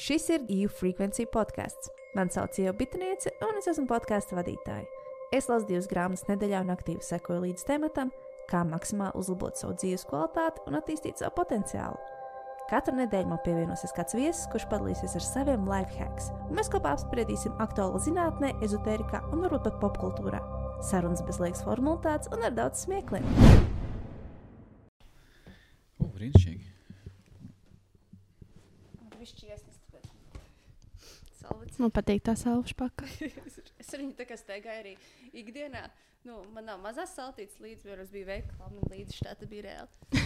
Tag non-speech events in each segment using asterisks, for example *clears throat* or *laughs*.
Šis ir EU Frequency podkāsts. Mani sauc Ieva Bitniece, un es esmu podkāstu vadītāja. Es lasu divas grāmatas nedēļā un aktīvi sekoju līdz tematam, kā maksimāli uzlabot savu dzīves kvalitāti un attīstīt savu potenciālu. Katru nedēļu man pievienosies kāds viesis, kurš padalīsies ar saviem life hacks, un mēs kopā apspriedīsim aktuālu zinātnē, ezotērijā un varbūt pat popkultūrā. Sarunas bez liekas formalitātes un ar daudz smiekliem. O, brīnišķīgi. Man patīk tā salvešu paka. es viņu tā kā staigāju arī ikdienā. Nu, man nav mazās saltītas līdzi, bet es biju veikalā, man līdzi šī tā bija reāli.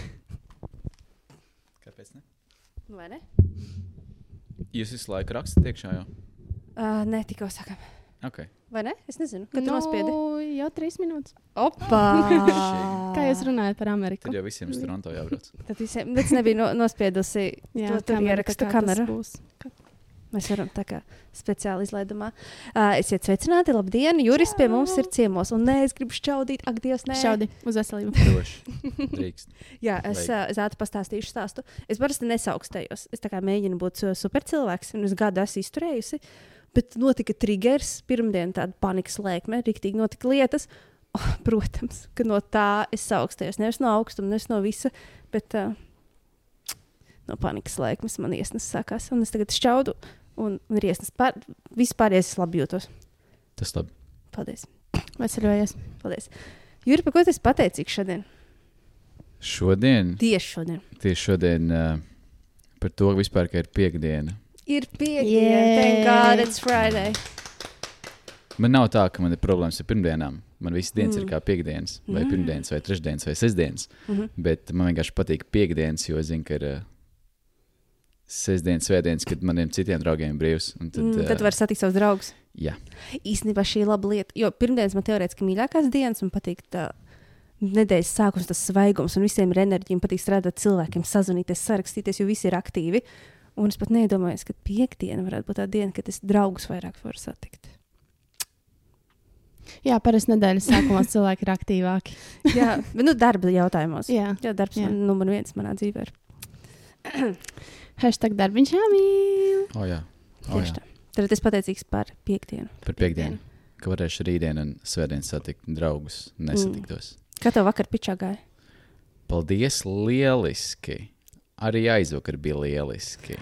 *laughs* Kāpēc ne? Vai ne? Jūs visu laiku rakstat iekšā jau? Uh, nē, tikko sakām. Okay. Vai ne? Es nezinu, kad tu nospiedi. Nu, jau trīs minūtes. Opa! Kā jūs runājat par Ameriku? Tad jau visiem uz Toronto jābrauc. Tad visiem, bet es nebiju no, nospiedusi to tur ierakstu kā kameru. būs. Mēs varam tā kā speciāli izlaidumā. Uh, esiet sveicināti, labdien! Juris pie mums ir ciemos. Un nē, es gribu šķaudīt, ak, Dievs, nē. Šaudi uz veselību. *laughs* Jā, es uh, zātu pastāstīšu stāstu. Es parasti nesaukstējos. Es tā kā mēģinu būt uh, super cilvēks, un es gadu esmu izturējusi. Bet notika triggers, pirmdien tāda panikas lēkme, rīktīgi notika lietas. Oh, protams, ka no tā es augstējos. Nevis no augstuma, nevis no visa, bet uh, no panikas lēkmes man iesnas sākās. Un es tagad šķaudu, un, un ir iesnas pār, vispār es labi jūtos. Tas labi. Paldies! Veseļojies. Paldies. Juri, par ko esi pateicīgs šodien? Šodien, Tieši šodien. tieši šodien, uh, par to vispār, ka ir piekdiena. Ir piekdiena, yeah. Thank God, it's Friday. Man nav tā, ka man ir problēmas ar pirmdienām. Man visas dienas mm. ir kā piekdienas, vai Mm. mm. pirmdienas, vai trešdienas, vai sestdienas. Mm -hmm. Bet man vienkārši patīk piekdienas, jo es zinu, ka ir uh, sestdienas, svētdienas, kad maniem citiem draugiem ir brīvs. un Tad, Mm, tad var satikt savus draugus. Jā, Īstenībā šī ir laba lieta. Jo pirmdienas man teorētiski mīļākās dienas, man patīk tā nedēļas sākums, tas svaigums, un visiem ir enerģija, man patīk strādāt cilvēkiem, sazvanīties, sarakstīties, jo visi ir aktīvi. Un es pat nedomāju, ka piekdiena varētu būt tā diena, kad es draugus vairāk varu satikt. Jā, parasti nedēļas sākumā cilvēki ir aktīvāki. *laughs* Jā, bet nu, darba jautājumos. Jā, Jā, darbs Jā. ir numur viens manā dzīvē. ir. *clears throat* hashtag darbiņš jāmīl. oh, jā. Oh, Tieši jā. tā. Tad es pateicīgs par piekdienu. Par piekdienu. Ka varēšu rītdien un svētdien satikt draugus, nesatiktos. Mm. Kā tev vakar pičā gāja? Paldies, lieliski! Arī aizvakar bija lieliski.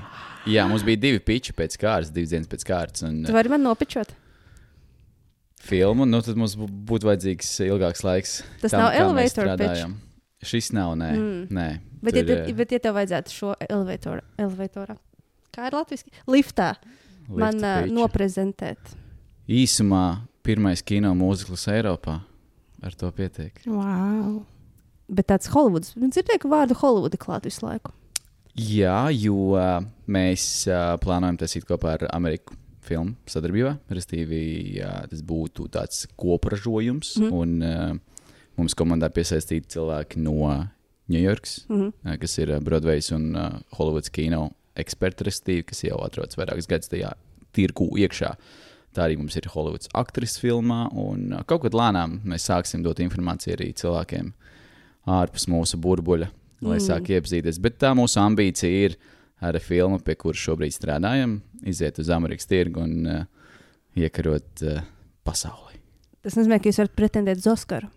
Jā, mums bija divi piči pēc kārtas, divas dienas pēc kārtas. Un Tu vari man nopičot? filmu, nu tad mums bū- būtu vajadzīgs ilgāks laiks. Tas tam, nav elevator pitch. Šis nav, nē. Mm. nē. Bet, ja, Tur, tev, eh, bet, ja tev vajadzētu šo elevatoru, elevatorā, kā ir latviešu liftā, man lifta uh, piči. noprezentēt. Īsumā pirmais kino mūzikls Eiropā. Ar to pietiek. Wow. Bet tāds Holivuds, nu, dzirdēju, ka vārdu Holivuda klāt visu laiku. Jā, jo uh, mēs uh, plānojam taisīt kopā ar Ameriku filmu sadarbībā. Restīvi, jā, tas būtu tāds kopražojums. Mm. Un uh, mums komandā piesaistīti cilvēki no Ņujorkas, Mm -hmm. kas ir Broadways un uh, Hollywoods kino eksperti, restīvi, kas jau atrodas vairākus gadus tajā tirgu iekšā. Tā arī mums ir Hollywoods aktris filmā, un uh, kaut kad lēnām mēs sāksim dot informāciju arī cilvēkiem ārpus mūsu burbuļa, lai mm. sāk iepazīties. Bet tā mūsu ambīcija ir ar filmu, pie kuras šobrīd strādājam, iziet uz Amerikas tirgu un uh, iekarot uh, pasauli. Tas nozīmē, ka jūs varat pretendēt uz Oskaru.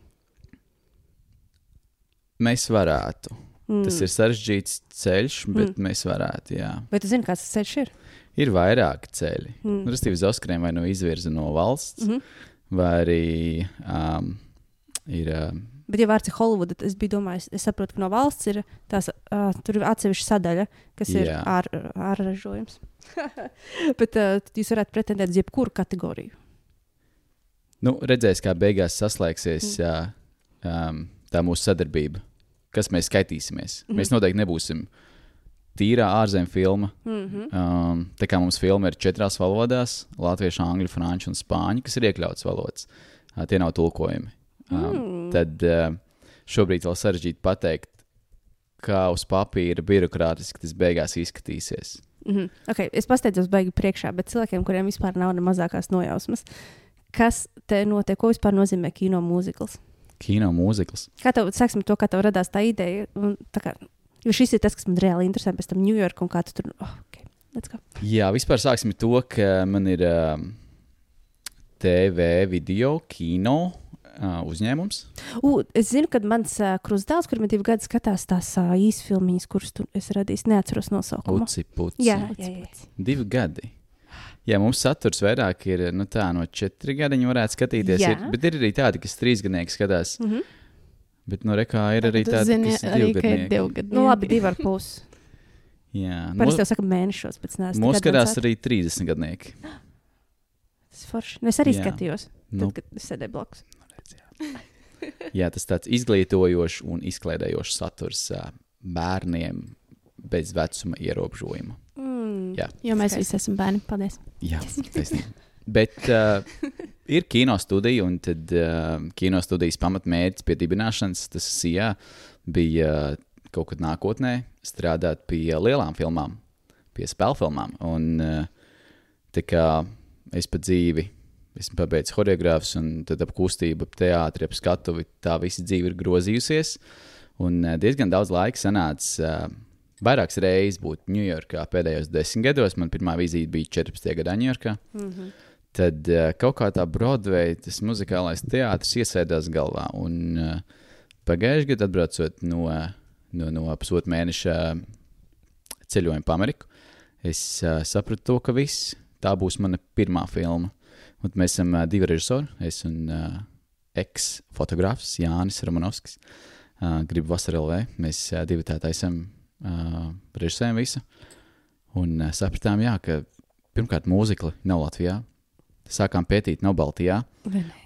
Mēs varētu. Mm. Tas ir sarežģīts ceļš, bet mm. mēs varētu. Jā. Vai tu zini, kāds tas ceļš ir? Ir vairāki ceļi. Mm. Restīvi, uz Oskariem vai nu izvirza no valsts, Mm mm. -hmm. vai arī um, ir. Um, Bet, ja vārds ir Holivuda, tad es domājis, es saprotu, ka no valsts ir tās, uh, tur ir atsevišķa sadaļa, kas ir Jā. ār, ārražojums. *laughs* Bet uh, jūs varētu pretendēt uz jebkuru kategoriju. nu, redzēs, kā beigās saslēgsies mm. um, tā mūsu sadarbība, kas mēs skaitīsimies. Mm Mhm. -hmm. Mēs noteikti nebūsim tīrā ārzemju filma. Mm -hmm. Um, tā kā mums filma ir četrās valodās - latviešu, angļu, franču un spāņu, kas ir iekļauts valodas. Uh, tie nav tulkojumi. Um, Mm. Tad uh, šobrīd vēl sarežģīti pateikt, kā uz papīra birokrātiski tas beigās izskatīsies. Mm -hmm. okay, es pasteidzos baigi priekšā, bet cilvēkiem, kuriem vispār nav ne mazākās nojausmas, kas te notiek, ko vispār nozīmē kino mūzikls? Kino mūzikls. Kā tev, sāksim to, kā tev radās tā ideja? Un, tā kā, jo šis ir tas, kas man reāli interesē, pēc tam Ņujorka un kā tu tur. Oh, okay. Jā, vispār sāksim to, ka man ir um, TV, video, kino uh, uzņēmums. U, es zinu, ka mans uh, krustdēls, kuram ir divi gadi, skatās tās uh, īsfilmiņas, kuras tu esi radījis. Neatceros nosaukumu. Uci, puci. Jā, jā, jā. Divi gadi. Jā, mums saturs vairāk ir nu, tā, no četri gadiņi, varētu skatīties. Jā. Ir, bet ir arī tādi, kas trīs gadnieki skatās. Mm -hmm. Bet, nu, rekā ir arī tādi, zini, kas arī, ir divgadnieki. divi gadi. Nu, labi, divi ar pusi. Jā, Parasti jau saka mēnešos, bet nē, Mūsu skatās arī 30 gadnieki. Tas forši. Nu, es arī Jā. skatījos, Nu, tad, kad sēdēju blakus. *laughs* jā, tas tāds izglītojošs un izklaidējošs saturs bērniem bez vecuma ierobežojuma. Mm. Jā. Jo mēs visi esam bērni. Paldies. Jā, *laughs* taisnība. Bet uh, ir kino studija, un tad uh, kino studijas pamatmērķis pie dibināšanas, tas jā, bija uh, kaut kad nākotnē strādāt pie lielām filmām, pie spēļu filmām. Un uh, tā kā es pa dzīvi esmu pabeidzis choreogrāfus, un tad ap kustību, ap teātri, ap skatuvi, tā visa dzīve ir grozījusies. Un uh, diezgan daudz laika sanāca. Uh, Vairākas reizes būt Ņujorkā pēdējos desmit gados. Man pirmā vizīte bija 14. gadā Ņujorkā. Mm -hmm. Tad uh, kaut kā tā Broadway, tas muzikālais teātris iesēdās galvā. Un uh, pagājušajā gadā, atbraucot no, no, no pusotra mēneša ceļojuma pa Ameriku, es uh, sapratu to, ka viss tā būs mana pirmā filma. Un mēs esam uh, divi režisori, es un uh, eks-fotogrāfs Jānis Romanovskis. Uh, gribu vasarā LV. Mēs uh, divi tā esam uh, režisējam visu. Un uh, sapratām, jā, ka pirmkārt mūzikli nav Latvijā. Sākām pētīt, nav Baltijā.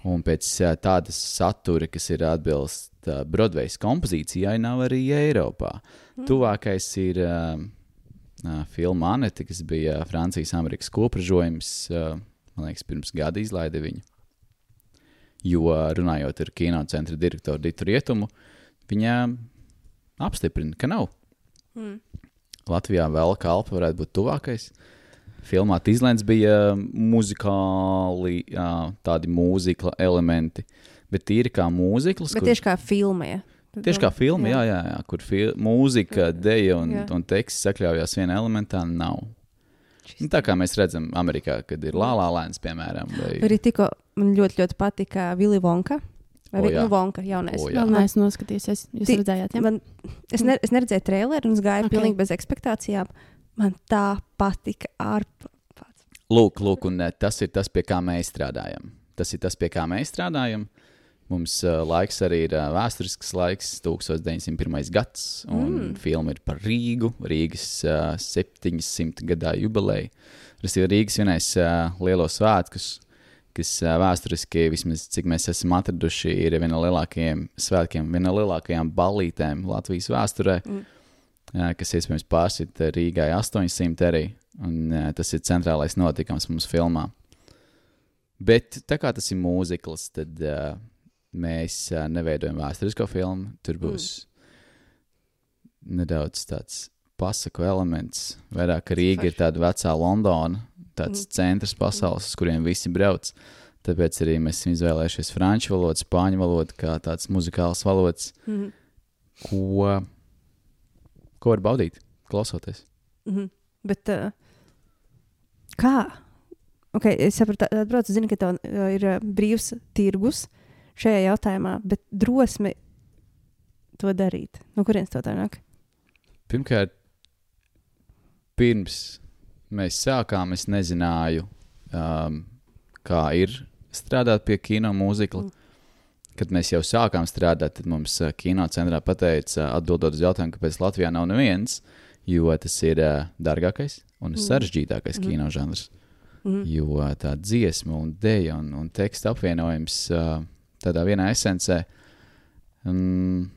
Un pēc uh, tādas satura, kas ir atbilst uh, Broadway kompozīcijai, nav arī Eiropā. Mm. Tuvākais ir uh, uh, filma Anete, kas bija Francijas-Amerikas kopražojums. Uh, man liekas, pirms gada izlaida viņu. Jo runājot ar kinocentra direktoru Ditu Rietumu, viņa apstiprina, ka nav. Mm. Latvijā vēl kalpa varētu būt tuvākais. Filmā Tīslēns bija muzikāli, jā, tādi mūzikla elementi, bet tīri kā mūzikls. Bet tieši kā filmē. tieši kā filma, jā, jā, jā, kur fil mūzika, deja un, Jā. un teksts sakļaujās vienā elementā, nav. Nu, tā kā mēs redzam, Amerikā, kad ir lālā lēns, piemēram, vai Arī tikko man ļoti, ļoti patika Vili Vonka. Vai O, vi- jā. nu, Vonka jaunais. O, jā. Vēl neesmu noskatījusies. Jūs Ti- redzējāt, jā? Man, es, ne, es neredzēju traileru, un es gāju Ok. okay. pilnīgi bez expectācijām. Man tā patika ārpus. Lūk, lūk, un eh, tas ir tas, pie kā mēs strādājam. Tas ir tas, pie kā mēs strādājam. Mums uh, laiks arī ir uh, vēsturisks laiks, 1901. gads, un mm. filma ir par Rīgu, Rīgas uh, 700 gadā jubileju. Tas ir Rīgas vienais uh, lielos svētkus, kas vēsturiski, vismaz cik mēs esam atraduši, ir viena no lielākajiem svētkiem, viena no lielākajām ballītēm Latvijas vēsturē, mm. kas iespējams pārsit Rīgai 800 arī. Un, tas ir centrālais notikums mums filmā. Bet tā kā tas ir mūzikls, tad uh, mēs uh, neveidojam vēsturisko filmu. Tur būs mm. nedaudz tāds pasaku elements. Vairāk Rīga ir tāda vecā Londona, tāds mm. centrs pasaules, uz kuriem visi brauc. Tāpēc arī mēs esam izvēlējušies franču valodu, spāņu valodu, kā tāds muzikāls valodas, Mhm. ko, ko var baudīt, klausoties. Mhm. Bet uh, kā? Okay, es saprotu, atbraucu, zinu, ka tev uh, ir uh, brīvs tirgus šajā jautājumā, bet drosme to darīt. No kurienes to tā nāk? Pirmkārt, pirms mēs sākām, es nezināju, um, kā ir strādāt pie kino mūzikla. Mm. Kad mēs jau sākām strādāt, tad mums uh, kino centrā pateica, atbildot uz jautājumu, kāpēc Latvijā nav neviens, jo tas ir uh, dārgākais un Mm. sarežģītākais Mm. kino žanrs. Mhm. Jo tā dziesma, un dēļa un, un teksta apvienojums uh, tādā vienā esencē um,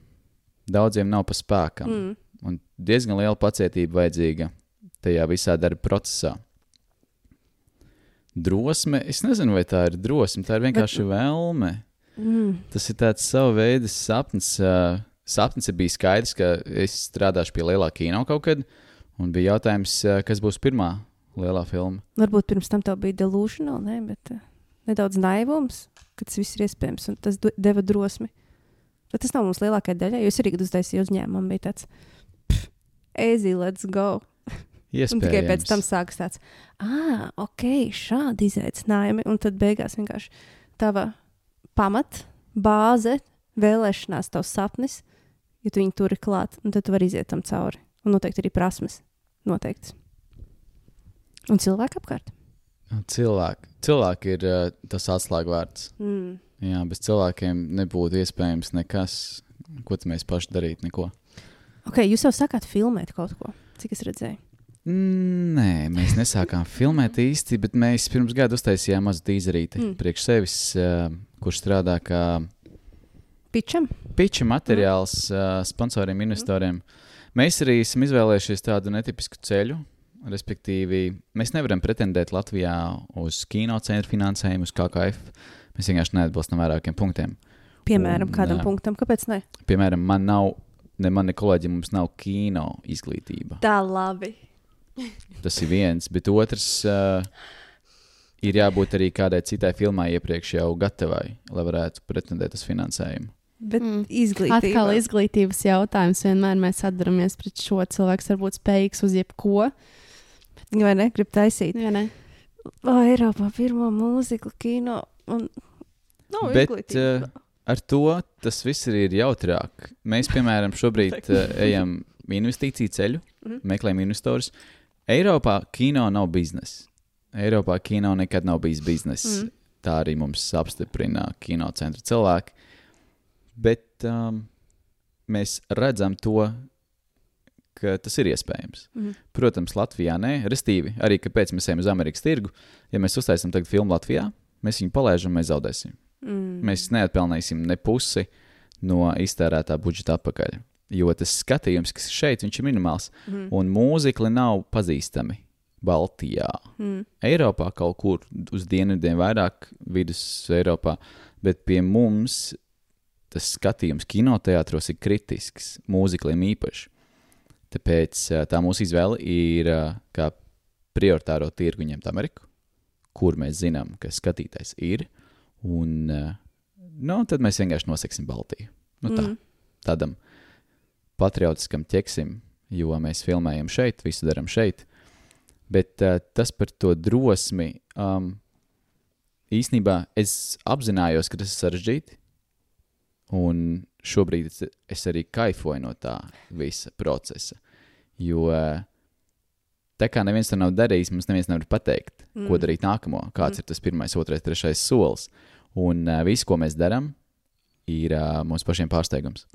daudziem nav pa spēkam. Mm. Un diezgan liela pacietība vajadzīga tajā visā darba procesā. Drosme, es nezinu, vai tā ir drosme, tā ir vienkārši Bet... vēlme. Mm. Tas ir tāds sava veida sapnis. Uh, sapnis ir bijis skaidrs, ka es strādāšu pie lielā kino kaut kad, un bija jautājums, uh, kas būs pirmā lielā filma. Varbūt pirms tam tev bija delusional, ne, bet uh, nedaudz naivums, ka tas viss ir iespējams, un tas deva drosmi. Bet tas nav mums lielākajai daļai, jo es arī, kad uztaisīju uzņēmumu, bija tāds - easy, let's go. Un tikai pēc Iespējams. tam sākas tāds, ah, ok, šādi izaicinājumi. Un tad beigās vienkārši tava pamat, bāze, vēlēšanās, tavs sapnis, ja tu viņu turi klāt, un tad tu vari iziet tam cauri. Un noteikti arī prasmes. Noteikti. Un cilvēki apkārt. Cilvēki, cilvēki ir uh, tas atslēgvārds. Mm. Jā, bez cilvēkiem nebūtu iespējams nekas, ko mēs paši darītu. Neko. Ok, jūs jau sakāt filmēt kaut ko, cik es redzēju. Mm, Nē, mēs nesākām filmēt īsti, bet mēs pirms gada uztaisījām mazu tīzerīti Mm. mm. priekš sevis, uh, kurš strādā kā Pičam? piča materiāls uh, sponsoriem, investoriem. Mēs arī esam izvēlējušies tādu netipisku ceļu. Respektīvi, mēs nevaram pretendēt Latvijā uz kino centra finansējumu, uz KKF. Mēs vienkārši neatbilstam vairākiem punktiem. Piemēram, Un, kādam ā, punktam, kāpēc ne? Piemēram, man nav, ne man, ne kolēģi, mums nav kino izglītība. Tā labi. Tas ir viens, bet otrs uh, ir jābūt arī kādai citai filmai iepriekš jau gatavai, lai varētu pretendēt uz finansējumu. Bet Mm. mm. izglītība. Atkal izglītības jautājums. Vienmēr mēs atdaramies pret šo cilvēku. var būt spējīgs uz jebko. Vai ne? Grib taisīt. Jā, ne? O, Eiropā pirmo mūziku, kino. Un... Nav Bet, izglītība. uh, Ar to tas viss arī ir jautrāk. Mēs, piemēram, šobrīd uh, *laughs* ejam investīciju ceļu, Mhm. meklējam investorus. Eiropā kino nav biznesa. Eiropā kino nekad nav bijis biznesa. Mm. Tā arī mums apstiprina kino centra cilvēki. Bet um, mēs redzam to, ka tas ir iespējams. Mhm. Protams, Latvijā nē, restīvi arī kāpēc mēs ejam uz Amerikas tirgu. Ja mēs uztaisām tagad filmu Latvijā, mēs viņu palaidām, mēs zaudēsim. Mm. Mēs neatpelnīsim ne pusi no iztērētā budžeta atpakaļ. Jo tas skatījums, kas šeit, ir minimāls. Mm. Un mūzikli nav pazīstami Baltijā. Mm. Eiropā kaut kur uz dienvidiem, vairāk vidus Eiropā, bet pie mums tas skatījums kinoteātros ir kritisks, mūzikliem īpaši. Tāpēc tā mūsu izvēle ir kā prioritāro tirgu ņemt Ameriku, kur mēs zinām, ka skatītājs ir. Un nu, tad mēs vienkārši noseksim Baltiju. Nu, tā, Mm. tādam patriotiskam ķeksim, jo mēs filmējam šeit, visu darām šeit. Bet uh, tas par to drosmi. Um, īsnībā es apzinājos, ka tas ir sarežģīti. Un šobrīd es, es arī kaifoju no tā visa procesa. Jo uh, tā kā neviens to nav darījis, mums neviens nevar pateikt, mm. ko darīt nākamo, kāds mm. ir tas pirmais, otrais, trešais solis. Un uh, viss, ko mēs darām, ir uh, mums pašiem pārsteigums.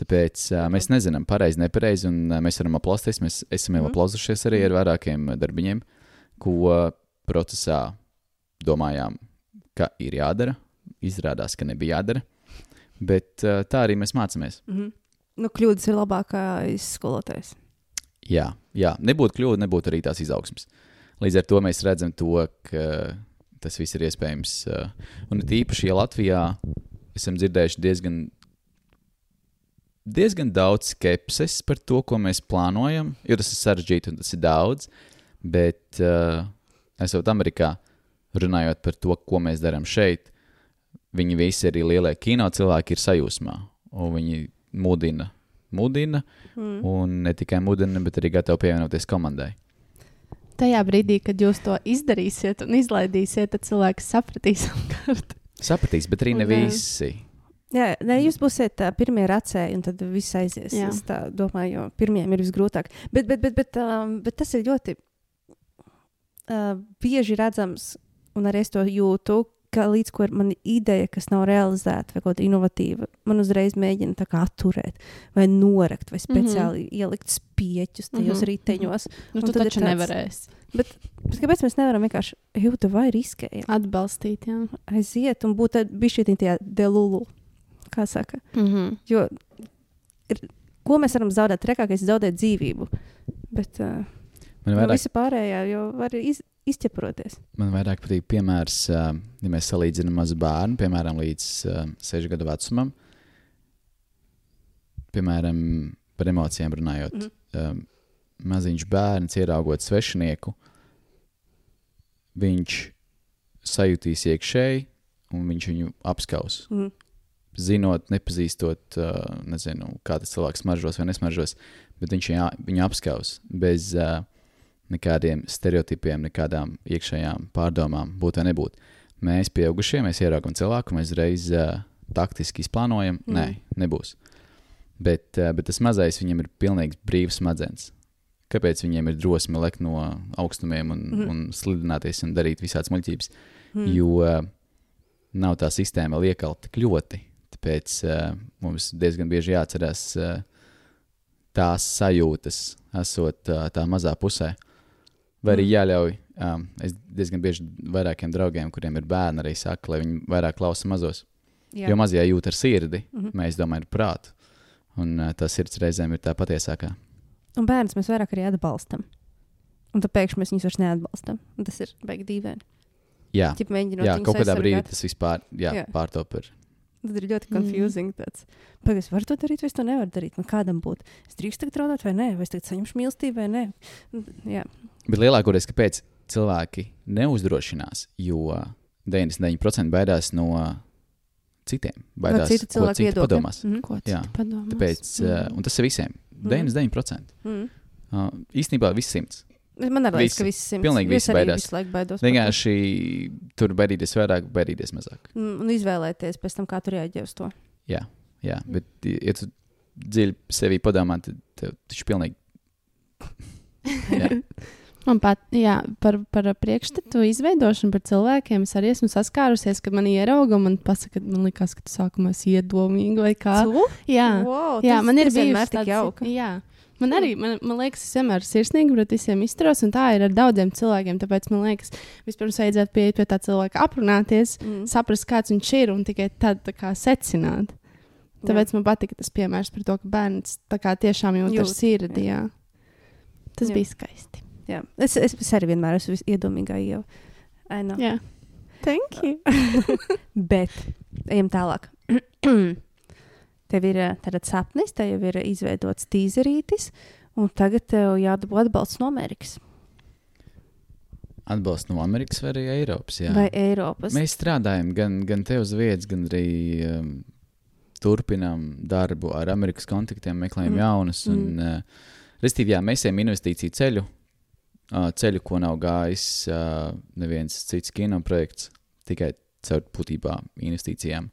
Tāpēc uh, mēs nezinām, pareizi, nepareizi, un uh, mēs varam aplasties. Mēs esam jau Mhm. aplausušies arī ar vairākiem uh, darbiņiem, ko procesā domājām, ka ir jādara. Izrādās, ka nebija jādara. Bet uh, tā arī mēs mācāmies. Mm. Nu, kļūdas ir labākais skolotājs. Jā, jā, nebūtu kļūda, nebūtu arī tās izaugsmes. Līdz ar to mēs redzam, to, ka tas viss ir iespējams. Un it īpaši, ja Latvijā esam dzirdējuši diezgan, diezgan daudz skepses par to, ko mēs plānojam, jo tas ir sarežģīti un tas ir daudz. Bet, uh, esot Amerikā, runājot par to, ko mēs darām šeit, viņi visi arī lielie kino cilvēki ir sajūsmā. Viņi mudina, mudina Mm. Un ne tikai mudina, bet arī gatavi pievienoties komandai. Tajā brīdī, kad jūs to izdarīsiet un izlaidīsiet, tad cilvēks sapratīs, *laughs* apkārt. Sapratīs, bet arī ne Un, jā. Jā, ne, jūs būsiet tā, pirmie racēji, un tad viss aizies. Jā. Es tā domāju, jo pirmiem ir visgrūtāk. Bet, bet, bet, bet, um, bet tas ir ļoti uh, bieži redzams, un arī es to jūtu, ka līdz ko ir man ideja, kas nav realizēta vai kaut kāda inovatīva, man uzreiz mēģina tā kā atturēt, vai norakt, vai speciāli mm -hmm. ielikt spieķus tajos mm Mhm, -hmm. riteņos. Nu, tu taču tāds- nevarēsi Bet kāpēc mēs nevaram vienkārši jūtu vai riskēt, atbalstīt. Jā. aiziet un būt bijuši tajā delulu, kā saka? Mm -hmm. Jo ir, ko mēs varam zaudēt? Trekākais ir zaudēt dzīvību. Bet uh, Man no vairāk, visa pārējā jau var iz, izķeproties. man vairāk patīk piemērs, uh, ja mēs salīdzinām mazu bērnu, piemēram, līdz uh, 6 gadu vecumam. Piemēram, par emocijām runājot. Mhm. Um, maziņš bērns ieraugot svešinieku, viņš sajutīs iekšēji, un viņš viņu apskaus. Mm. Zinot, nepazīstot, nezinu, kā tas cilvēks smaržos vai nesmaržos, bet viņš viņu, viņu apskaus bez nekādiem stereotipiem, nekādām iekšējām pārdomām, būt vai nebūt. Mēs, pieaugušie, mēs ieraugam cilvēku, mēs reiz uh, taktiski izplānojam, mm. nē, nebūs. Bet, uh, bet tas mazais viņam ir pilnīgi brīvs smadzenes. Kāpēc viņiem ir drosme lekt no augstumiem un, mm. un slidināties un darīt visādas muļķības? Mm. Jo uh, nav tā sistēma vēl iekalta tik ļoti. Tāpēc uh, mums diezgan bieži jāatcerās uh, tās sajūtas, esot uh, tā mazā pusē. Vai arī Mm. jāļauj, um, es diezgan bieži vairākiem draugiem, kuriem ir bērni, arī saku, lai viņi vairāk klausa mazos. Jā. Jo mazie jūt ar sirdi, mm. -hmm. mēs domājam ar prātu. Un uh, tas sirds reizēm ir tā patiesākā. Un bērns mēs vairāk arī atbalstam. Un tad pēkšņi mēs viņus vairs neatbalstam. Un tas ir baigi dīvaini. Jā, mēģinot jā kaut kādā brīdī tas vispār Jā. jā. pārtop ir. Tad ir ļoti Mm. confusing. Tāds. Pagaidzi, es varu to darīt, vai es to nevaru darīt. Man kādam būtu. Es drīkstu tagad raudāt, vai nē, vai es tagad saņemšu mīlestību, vai nē. Jā, Bet lielākoties, kāpēc cilvēki neuzdrošinās, jo 99% baidās no citiem. no Baidās, citu ko cilvēku citi viedokļa. padomās. Mhm. Ko Jā. padomās? Tāpēc, uh, Mm. un tas ir visiem. 99%. Mhm. Uh, īstenībā viss simts. Man arī liekas, ka visi simts. Pilnīgi arī baidās. To. Vienkārši tur baidīties vairāk, baidīties mazāk. Mm, Un izvēlēties pēc tam, kā tur reaģē uz to. Jā, jā. bet, ja tu dziļi sevi padomā, tad tev taču pilnīgi. *laughs* Jā. Man pat, jā, par, par priekšstatu izveidošanu par cilvēkiem es arī esmu saskārusies, kad man ierauga un man pasaka, ka man liekas, ka tu sākumā esi iedomīga vai kā. Tu? Jā, Wow, jā tas- man ir tas vienmēr bijis tik jauka. Jā. Man arī, man, man liekas, es vienmēr sirsnīgi pret visiem izturos, un tā ir ar daudziem cilvēkiem. Tāpēc man liekas, vispirms vajadzētu pieiet pie tā cilvēka, aprunāties, Mm. saprast, kāds viņš ir, un tikai tad tā kā, secināt. Tāpēc man patika tas piemērs par to, ka bērns tā kā tiešām jūt ar Jūt, sirdi. Jā. Tas Jā. bija skaisti. Jā. Es, es, es arī vienmēr esmu iedomīgā jau. Jā. Thank you. *laughs* Bet ejam tālāk. *clears throat* tev ir eh, tātad sapnis, tev jau ir izveidots tīzerītis, un tagad tev jādabū atbalsts no Amerikas Atbalsts no Amerikas vai arī Eiropas. Jā. vai Eiropas. Mēs strādājam gan, gan te uz vietas, gan arī um, turpinām darbu ar Amerikas kontaktiem, meklējam Mm. mm. jaunus. Un, uh, Restīvi, jā, mēs ejam investīciju ceļu, uh, ceļu, ko nav gājis uh, neviens cits kino projekts, tikai caur būtībā investīcijām,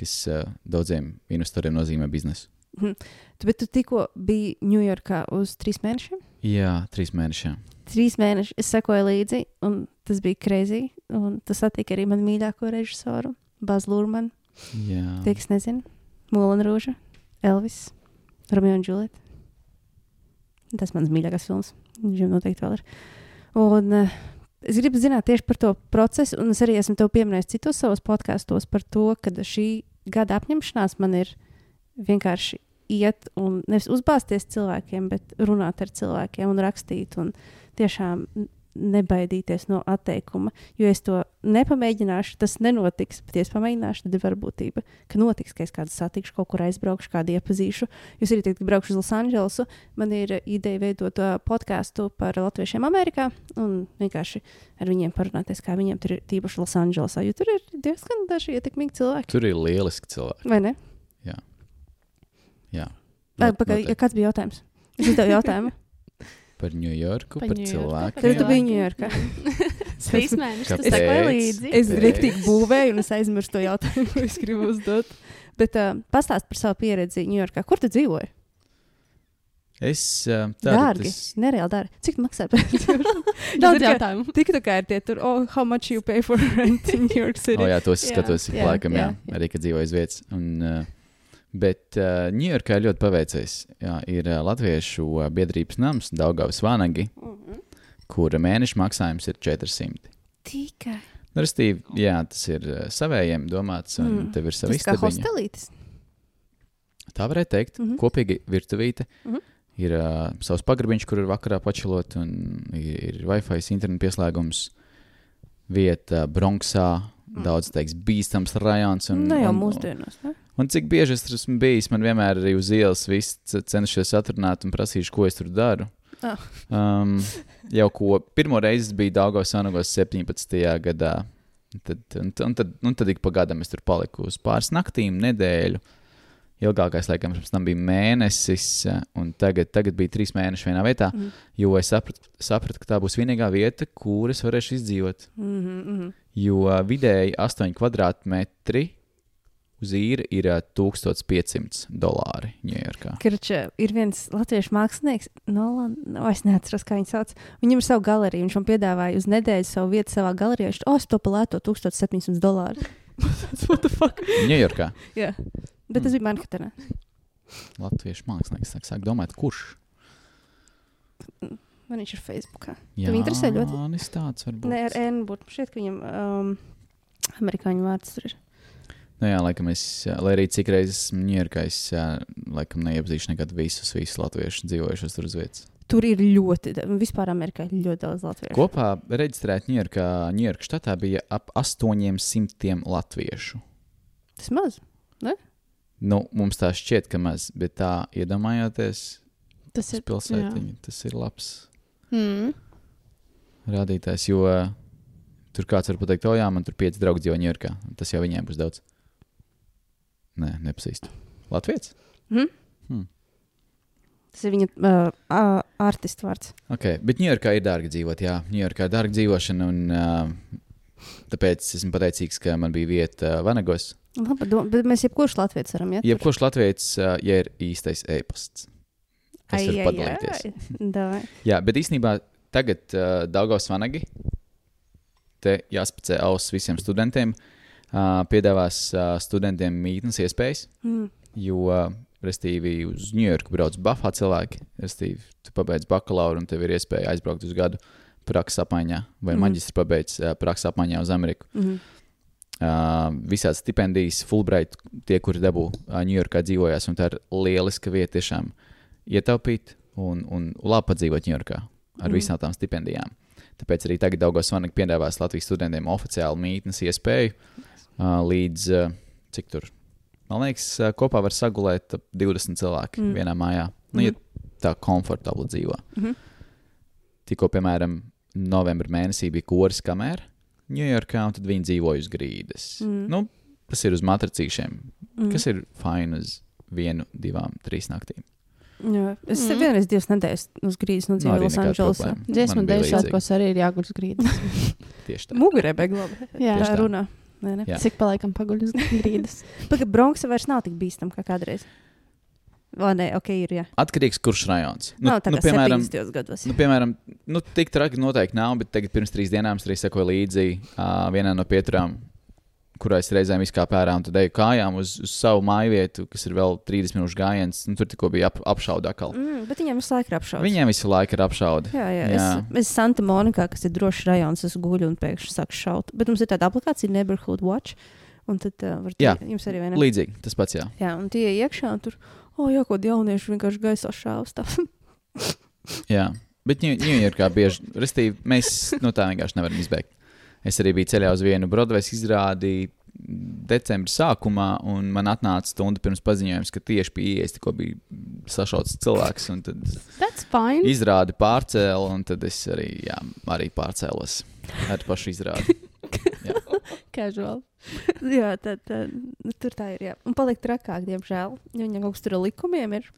kas uh, daudziem investoriem nozīmē biznesu. Tu, bet tu tikko biji Ņujorkā uz trīs mēnešiem? Jā, trīs mēneši. jā. Trīs mēneši es sekoju līdzi, un tas bija greizi. Tas attika arī man mīļāko režisoru, Bazu Lūrmanu. Jā. Tie, kas nezina, Mūlana Rūža, Elvis, Romeo un Džulieta. Tas mans mīļākais filmas. Viņam noteikti vēl ir. Un, uh, es gribu zināt tieši par to procesu, un es arī esmu tev pieminējis citos savos podkāstos par to, ka šī gada apņemšanās man ir vienkārši iet un nevis uzbāzties cilvēkiem, bet runāt ar cilvēkiem un rakstīt un tiešām nebaidīties no atteikuma. Jo es to nepamēģināšu, tas nenotiks. Bet, ja es pamēģināšu, tad ir varbūtība, ka notiks, ka es kādu satikšu, kaut kur aizbraukšu, kādu iepazīšu. Jūs arī teikt, ka braukšu uz Losandželosu. Man ir ideja veidot podkāstu par latviešiem Amerikā un vienkārši ar viņiem parunāties, kā viņiem tur ir tīpaši Losandželosā. Jo tur ir diezgan daži ietekmīgi cilvēki. Tur ir lieliski cilvēki. Vai ne? Jā. Vai, Not- pagai, noteikti. ja kāds bija jautājums? Es uzdevu jautājumu. *laughs* Par Ņujorku, Pa par Ņujorku, cilvēkiem. Tad tu biji Ņujorkā. *laughs* Trīs mēnešus tas sekoja līdzi. Es rīktīgi būvēju, un es aizmirsu to jautājumu, ko es gribu uzdot. Bet uh, pastāst par savu pieredzi Ņujorkā. Kur tu dzīvoji? Es uh, tādu Dārgi. tas- Nereāli dārgi. Cik tu maksā par dzīvošanu? *laughs* Daudz jautājumu. Tik tā kā ir tie tur, oh, how much you pay for rent in New York *laughs* City? Oh, jā, tos skatos ik laikam, jā, jā, jā. arī kad dzīvoju uz vietas. Un, uh, bet uh, Ņujorkā ļoti paveicies. Jā, ir uh, latviešu uh, biedrības nams, Daugavas Vanagi, Mhm. kura mēneša maksājums ir 400. Tikai. Nu, Restīvi, jā, tas ir uh, savējiem domāts, un Mm. mm. tev ir sava Tas kā hostelītis. Tā varētu teikt, mm. -hmm. kopīgi virtuvīte. Mm. -hmm. Ir uh, savs pagrabiņš, kur ir vakarā pačilot, un ir, ir Wi-Fi, internetu pieslēgums, vieta Bronxā. Mm. Daudz teiks, bīstams rajons. Un, Ne Nu jau un, mūsdienās. Ne? Un cik bieži es tur esmu bijis, man vienmēr arī uz ielas viss c- cenšies atrunāt un prasīšu, ko es tur daru. Ah. Um, jau ko pirmo reizi bija Dāngos Sanagos 17. gadā. Tad, un, un, tad, un tad ik pa gadam es tur paliku uz pāris naktīm, nedēļu. Ilgākais, laikam, pirms tam bija mēnesis, un tagad, tagad bija trīs mēneši vienā vietā. Mhm. Jo es sapratu, sapratu, ka tā būs vienīgā vieta, kur es varēšu izdzīvot. Mhm, mhm. Jo vidēji 8 kvadrātmetri uz īri ir uh, 1500 dolāri Ņujorkā. Kurš ir viens latviešu mākslinieks, Nolan, no, es neatceros, kā viņš sauc. Viņam ir sava galerija. Viņš man piedāvāja uz nedēļu savu vietu savā galerijā. Viņš oh, to palētu 1700 dolāru. *laughs* What the fuck? Ņujorkā *laughs* Jā, bet tas bija Manhetenā. latviešu mākslinieks sāk, sāk domāt, kurš. Man viņš ir Facebookā. Jā, interesē ļoti? Jānis tāds varbūt. Nē, ar N būtu šķiet, ka viņam um, amerikāņu vārds tur ir. Nu jā, laikam es, lai arī cik reizes esmu ā, laikam neiepazīšu nekad visus, visus latviešus dzīvojušos tur uz vietas. Tur ir ļoti, vispār Amerikā ir ļoti daudz latviešu. Kopā reģistrēt Ņujorkā, Ņujorka štatā bija ap 800 latviešu. Tas maz. Nu, mums tā šķiet, ka maz, bet tā iedomājoties, Tas ir pilsētiņa, tas ir labs Mm. rādītājs, jo tur kāds var pateikt, o jā, man tur pieci draugi dzīvo Ņujorkā. Tas jau viņiem būs daudz. Nē, nepazīstu. Latvijas? Mhm. Hmm. Tas ir viņa uh, uh, artistu vārds. Okay, bet Ņujorkā ir dārgi dzīvot. Jā, Ņujorkā ir dārga dzīvošana. Un, uh, tāpēc esmu pateicīgs, ka man bija vieta uh, Vanagos. Labi, bet mēs jebkurš latviečs varam iet. Jebkurš latviečs, uh, ja ir īstais e-pasts, kas ir padalīties. *laughs* Davai. Jā, bet īstenībā tagad uh, Daugavs Vanagi, te jāspēcē auss visiem studentiem, uh, piedāvās uh, studentiem mītnes iespējas, Mm. jo, uh, restīvi, uz Ņujorku brauc buffā cilvēki, restīvi, tu pabeidz bakalauru un tev ir iespēja aizbraukt uz gadu prakses apmaiņā vai mm maģistra pabeidz uh, prakses apmaiņā uz Ameriku. Mm. Uh, visādas stipendijas, Fulbright, tie, kuri dabū uh, Ņujorkā dzīvojās, un tā ir lieliska vieta tiešām ietaupīt un, un labi padzīvot Ņujorkā ar Mm. visām tām stipendijām. Tāpēc arī tagad Daugos Vanik piedāvās Latvijas studentiem oficiālu mītnes iespēju uh, līdz, cik tur, man liekas, kopā var sagulēt ap 20 cilvēki Mm. mm. vienā mājā. Nu, ja tā komfortabli dzīvo. Mhm. Tikko, piemēram, novembrī mēnesī bija koris kamēr Ņujorkā, un tad viņi dzīvoja uz grīdas. Mm. Nu, tas ir uz matricīšiem, Mm. mm. kas ir fini uz vienu, divām, trīs naktīm. Jā, es Mm. mm. vienreiz divas nedēļas uz grīdas Nu, nodzīvoju arī Los nekāda Andželosā. problēma. Dziesmu dēļ svētkos arī ir jāguļ uz grīdas. *laughs* *laughs* Tieši tā. Mugurē beigās. Jā, Tieši Tā tā. runā. Cik paliekam paguļ uz *laughs* grīdas. Pagaid, Bronksa vairs nav tik bīstama kā kādreiz. Vai nē, ok, ir. Jā. Atkarīgs, kurš rajons. Nu, nav tā nu, piemēram, 70. gados. nu, piemēram nu, tik traki noteikti nav, bet tagad pirms trīs dienām es arī sekoju līdzi uh, vienā no pieturām, kurā es reizēm izkāpu ārā un tad eju kājām uz, uz savu māju vietu, kas ir vēl 30 minūšu gājiens. Nu, tur tikko bija ap, apšauda atkal. Mm, bet viņiem visu laiku ir apšauts. Viņiem visu laiku ir apšauda. Jā, jā, Jā. Es, es Santa Monikā, kas ir drošs rajons, es guļu un pēkšņi sāku šaut. Bet mums ir tāda aplikācija, Neighborhood Watch. Un tad uh, var Jā. jums arī viena. Līdzīgi, tas pats jā. Jā, un tie iekšā un tur, oh, jā, ko jaunieši vienkārši gaisā šāvsta. *laughs* Jā, bet Ņujorkā bieži, restīvi, mēs no tā vienkārši nevaram izbēgt. Es arī biju ceļā uz vienu Broadway izrādi decembra sākumā, un man atnāca stunda pirms paziņojums, ka tieši pie ielas tikko bija sašauts cilvēks, tad izrādi pārcēla, un tad es arī, jā, arī pārcēlos ar pašu izrādi. *laughs* Casual. jā, tad, tad tur tā ir. Jā. Un paliek trakāk, diemžēl. Jo viņam kaut kas tur likumiem ir.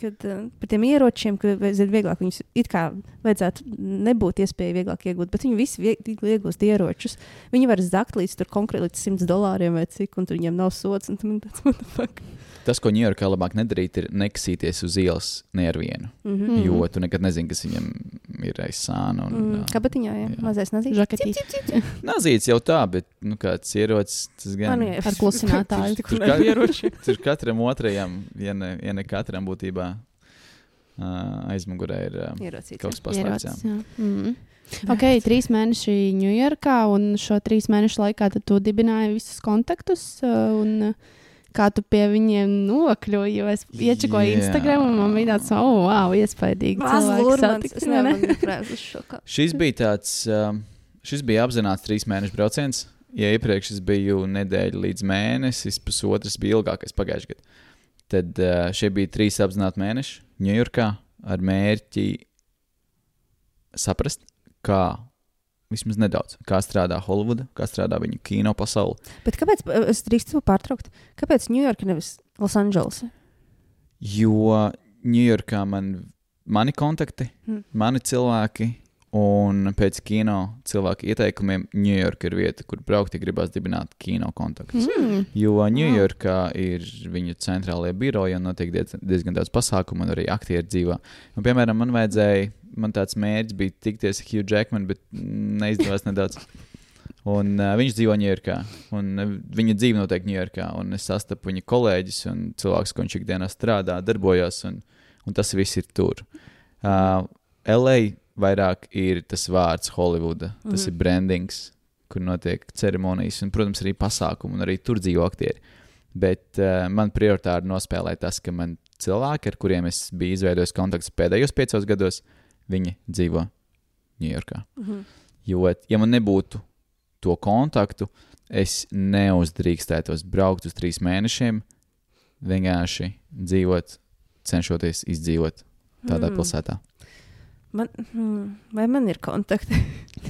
Kad uh, par tiem ieročiem, ka vajadzētu vieglāk viņus it kā vajadzētu nebūt iespēja vieglāk iegūt, bet viņi visi viegli iegūst ieročus. Viņi var zakt līdz tur konkrēti līdz 100 dolāriem vai cik, un tur viņiem nav sots. Tas, ko Ņujorkā labāk nedarīt, ir nekasīties uz ielas ne ar vienu, Mm Mm. -hmm. jo tu nekad nezini, kas viņam ir aiz sāna. Un, Mm, ā, Kabatiņā, jā, jā. jā. mazais nazīts. *laughs* Nazīts jau tā, bet nu, kāds ierocis, tas gan nu, jā, Ar klusinātāju. *laughs* Tur kā- ar ieroči. Tur katram otrajam, ja ne, ja ne katram būtībā uh, aizmugurē ir uh, Ierocīts. kaut kas paslēpts. Mm. Ok, trīs mēneši Ņujorkā, un šo trīs mēnešu laikā tu dibināji visus kontaktus. uh, Un, kā tu pie viņiem nokļuvi? Jo es iečakoju Jā. Instagram, un man bija tāds, oh, wow, iespaidīgi. *laughs* šo kā. Šis bija tāds, šis bija apzināts trīs mēnešu brauciens. Ja iepriekš es biju nedēļa līdz mēnesis, pusotrs bija ilgākais pagājušajā gadā. Tad šie bija trīs apzināti mēneši Ņujorkā ar mērķi saprast, kā vismaz nedaudz, kā strādā Holivuda, kā strādā viņu kino pasaule. Bet kāpēc, es drīkstu pārtraukt, kāpēc Ņujorka nevis Losandželsa? Jo Ņujorkā man mani kontakti, Mm. mani cilvēki, un pēc kino cilvēku ieteikumiem Ņujorka ir vieta, kur braukt, ja gribās dibināt kino kontaktus. Mm. Jo Ņujorkā ir viņu centrālajie biroji un notiek diez, diezgan daudz pasākumu, un arī aktieri dzīvo. Un, piemēram, man vajadzēja, man tāds mērķis bija tikties ar Hugh Jackman, bet neizdevās nedaudz. Un, uh, viņš dzīvo Ņujorkā, un uh, viņa dzīve notiek Ņujorkā. un Es sastapu viņa kolēģis un cilvēkus, ko viņš ikdienā strādā, darbojas, un, un tas viss ir tur. Uh, LA vairāk ir tas vārds Holivuda, tas mm Mhm. -hmm. ir brandings, kur notiek ceremonijas, un, protams, arī pasākumi, un arī tur dzīvo aktieri. Bet uh, man prioritāri nospēlēja tas, ka man cilvēki, ar kuriem es biju izveidojis kontaktus pēdējos piecos gados, viņi dzīvo Ņujorkā. Mhm. Jo, ja man nebūtu to kontaktu, es neuzdrīkstētos braukt uz trīs mēnešiem, vienkārši dzīvot, cenšoties izdzīvot tādā Mm. mm. pilsētā. Man, hmm, vai man ir kontakti?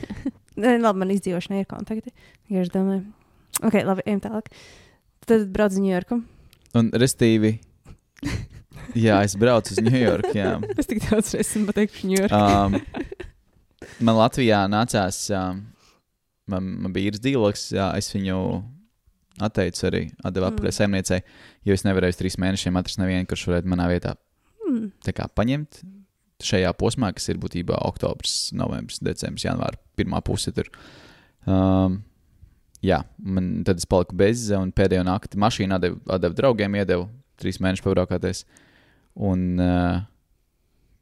*laughs* Nē, labi, man izdzīvošanai ir kontakti. Ja es domāju, ok, labi, ejam tālāk. Tad brauc uz Ņujorku. Un, restīvi, jā, es braucu uz Ņujorku. jā. *laughs* Es tik daudz reizes esmu pateikuši Ņujorku. Um, man Latvijā nācās, um, man, man bija īrs dīloks, jā, es viņu atteicu arī, atdevu Mm. atpakaļ saimniecei, jo es nevarēju trīs mēnešiem atrast nevienu, kurš varētu manā vietā Hmm. tā kā paņemt šajā posmā, kas ir būtībā oktobris, novembris, decembris, janvārs, pirmā puse. Tur. Um, jā, man tad es paliku bez, un pēdējo nakti mašīnu atdevu, atdevu draugiem, iedevu trīs mēnešus pabraukāties. Un uh,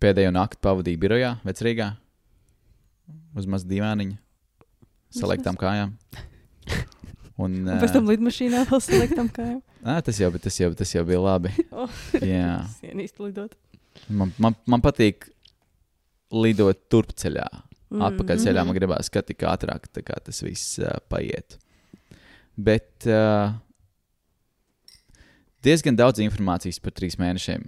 pēdējo nakti pavadīju birojā, vecrīgā, uz mazu divāniņu, saliktām kājām. Un, Un pēc tam lidmašīnā vēl saliektam kājām. *laughs* ā, tas, jau, tas, jau, tas jau bija labi. *laughs* Oh. Jā. Ienīstu lidot. Man, man, man patīk lidot turpceļā. Mm. Atpakaļceļā man gribās, ka tik ātrāk kā tas viss uh, paiet. Bet uh, diezgan daudz informācijas par trīs mēnešiem.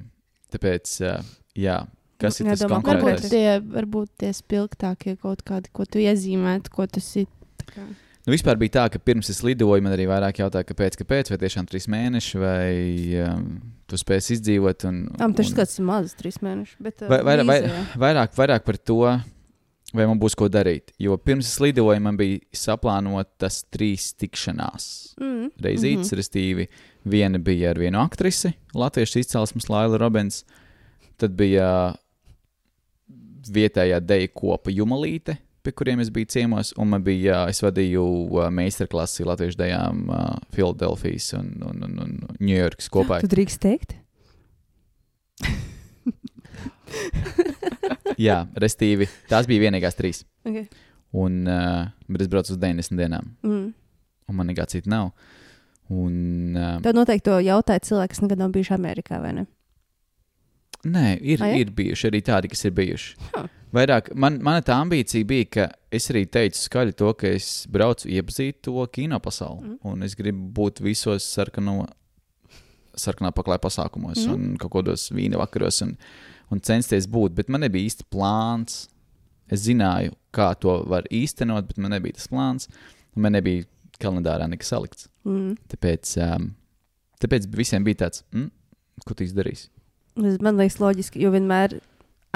Tāpēc, uh, jā, kas ir tas Nedomā, Varbūt konkrētais? tie, varbūt tie spilgtākie kaut kādi, ko tu iezīmētu, ko tas ir. tā kā. Nu, vispār bija tā, ka pirms es lidoju, man arī vairāk jautāja, kāpēc, kāpēc vai tiešām trīs mēneši, vai um, tu spēsi izdzīvot. Un, Am, tas skats ir mazs, trīs mēneši. Bet, uh, Vai- vairāk- vai- jā. vairāk, vairāk par to, vai man būs ko darīt. Jo pirms es lidoju, man bija saplānotas trīs tikšanās. Mm. Reizītes, mm -hmm. restīvi, viena bija ar vienu aktrisi, latviešu izcelsmes Laila Robins, tad bija vietējā deju kopa Jumalīte, pie kuriem es biju ciemos, un man bija, es vadīju uh, meistarklasi latviešu dejām uh, Filadelfijas un, un, un, un Ņujorkas kopā. Tu drīkst teikt? *laughs* Jā, restīvi, tās bija vienīgās trīs. Okay. Un, uh, bet es braucu uz 90 dienām, Mm. un man nekā cita nav. Un, uh, Tev noteikti to jautāja cilvēki, kas nekad nav bijuši Amerikā, vai ne? Nē, ir, Ai, ja? ir bijuši arī tādi, kas ir bijuši. Huh. Vairāk, man, mana tā ambīcija bija, ka es arī teicu skaļi to, ka es braucu iepazīt to kino pasauli. Mm. Un es gribu būt visos sarkano, sarkanā paklāja pasākumos, Mm. un kaut kādos vīna vakaros, un, un censties būt. Bet man nebija īsti plāns. Es zināju, kā to var īstenot, bet man nebija tas plāns. Un man nebija kalendārā nekas salikts. Mm. Tāpēc, um, tāpēc visiem bija tāds, mm, ko tu izdarīsi. Man liekas, loģiski, jo vienmēr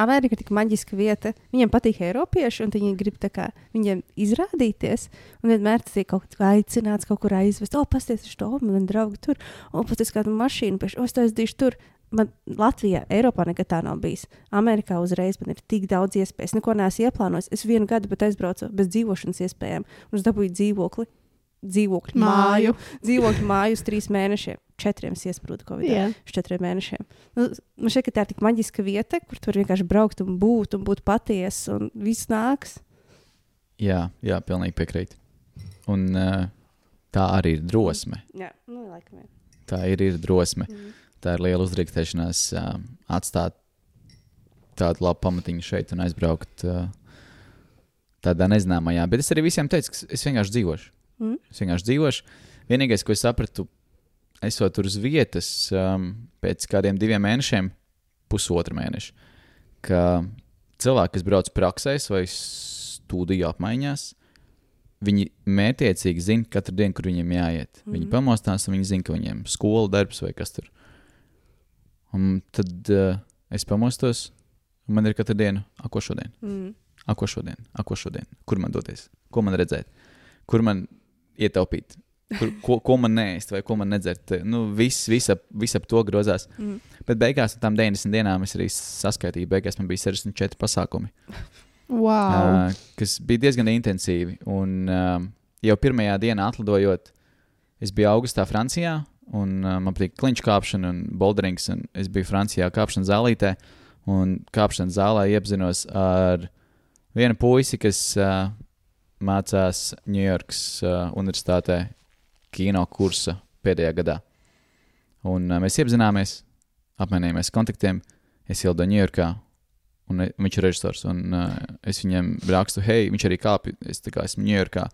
Amerika ir tik maģiska vieta. Viņiem patīk Eiropieši, un viņi grib kā viņiem izrādīties. Un vienmēr tas ir kaut kā aicināts, kaut kur aizvest. O, pasties uz to, man draugi tur. O, pasties kādu mašīnu, pēc, o, es to aizdīšu tur. Man Latvijā, Eiropā nekad tā nav bijis. Amerikā uzreiz man ir tik daudz iespēju. Es neko neesmu ieplānojis. Es vienu gadu pat aizbraucu bez dzīvošanas iespējām. Un es dabūju dzīvokli, dzīvokļu māju, Māju. dzīvokļu māju uz trīs mēnešiem. Četriem es iesprūdu Covid. Jā. Uz četriem mēnešiem. Nu, man šķiet, ka tā ir tik maģiska vieta, kur tu vari vienkārši braukt un būt, un būt patiesa, un viss nāks. Jā, jā pilnīgi piekrītu. Un uh, tā arī ir drosme. Jā, nu, laikam. Jā. Tā ir, ir drosme. Mm. Tā ir liela uzdrīkstēšanās uh, atstāt tādu labu pamatiņu šeit un aizbraukt uh, tādā nezināmajā. Bet es arī visiem teicu, ka es vienkārši dzīvošu. Mm. Es vienkārši dzīvošu. Vienīgais, ko es sapratu, esot tur uz vietas um, pēc kādiem diviem mēnešiem, pusotra mēneša, ka cilvēki, kas brauc praksēs vai studiju apmaiņās, viņi mētiecīgi zina katru dienu, kur viņiem jāiet. Mm. Viņi pamostās, un viņi zina, ka viņiem skola, darbs vai kas tur. Un tad uh, es pamostos, un man ir katru dienu, ak, ko šodien, Mm. ak, ko šodien, ak, ko šodien, kur man doties, ko man redzēt, kur man ietaupīt. Kur, ko, ko man nēst, vai ko man nedzert. Nu, viss, viss, ap, viss ap to grozās. Mm. Bet beigās, ar tām 90 dienām, es arī saskaitīju, beigās man bija 64 pasākumi. Wow. Uh, kas bija diezgan intensīvi. Un, uh, jau pirmajā dienā atlidojot, es biju augustā Francijā, un uh, man patīk kliņš kāpšana un boulderings. Un es biju Francijā kāpšanas zālītē, un kāpšanas zālē iepazinos ar vienu puisi, kas uh, mācās Ņujorkas uh, Universitātē kino kursa pēdējā gadā. Un uh, mēs iepazināmies, apmainījāmies kontaktiem. Es ielidoju Ņujorkā, un e- viņš ir režisors. Un, uh, es viņam rakstu, hei, viņš arī kāpj. Es kā esmu Ņujorkā,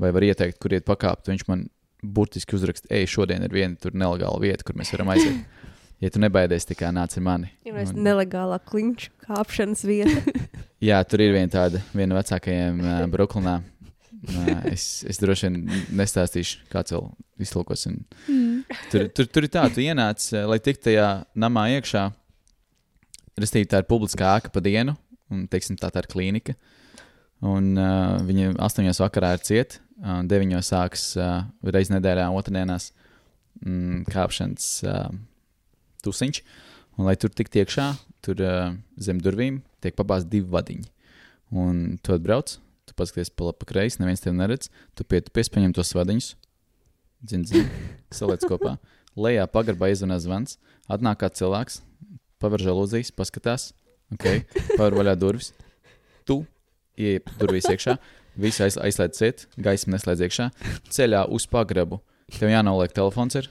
vai var ieteikt, kur iet pakāpt. Viņš man burtiski uzraksta, ej, šodien ir viena tur nelegāla vieta, kur mēs varam aiziet. *laughs* Ja tu nebaidies, kā nāc ar mani. Ja mēs Un- nelegālā kliņš kāpšanas vieta. *laughs* Jā, tur ir viena tāda, viena no vecākajiem uh, Brooklynā. Uh, es, es droši vien nestāstīšu, kāds vēl izlūkos. Un Mm. Tur, tur, tur ir tā, tu ienāc, eh, lai tiktu tajā namā iekšā. Restīvi, tā ir publiska ēka pa dienu, un teiksim, tā, tā ir klīnika. Un uh, viņi astoņos vakarā ir cieti, uh, deviņos sāks uh, reizes nedēļā, otrdienās mm, kāpšanas uh, tusiņš. Un, lai tur tiktu iekšā, tur uh, zem durvīm tiek pabāzti divi vadiņi. Un tu atbrauc, tu paskaties pa labi, pa kreisi, neviens tevi neredz. Tu pietupies, paņem tos vadiņus, dzin, dzin, saliec kopā. Lejā pagarbā izzvanās zvans, atnāk kāds cilvēks, paver žēlūzijas, paskatās, okay, paver vaļā durvis. Tu ieej durvīs iekšā, visu aiz, aizslēdz ciet, gaismu neslēdz iekšā, ceļā uz pagrabu. Tev jānoliek telefons ir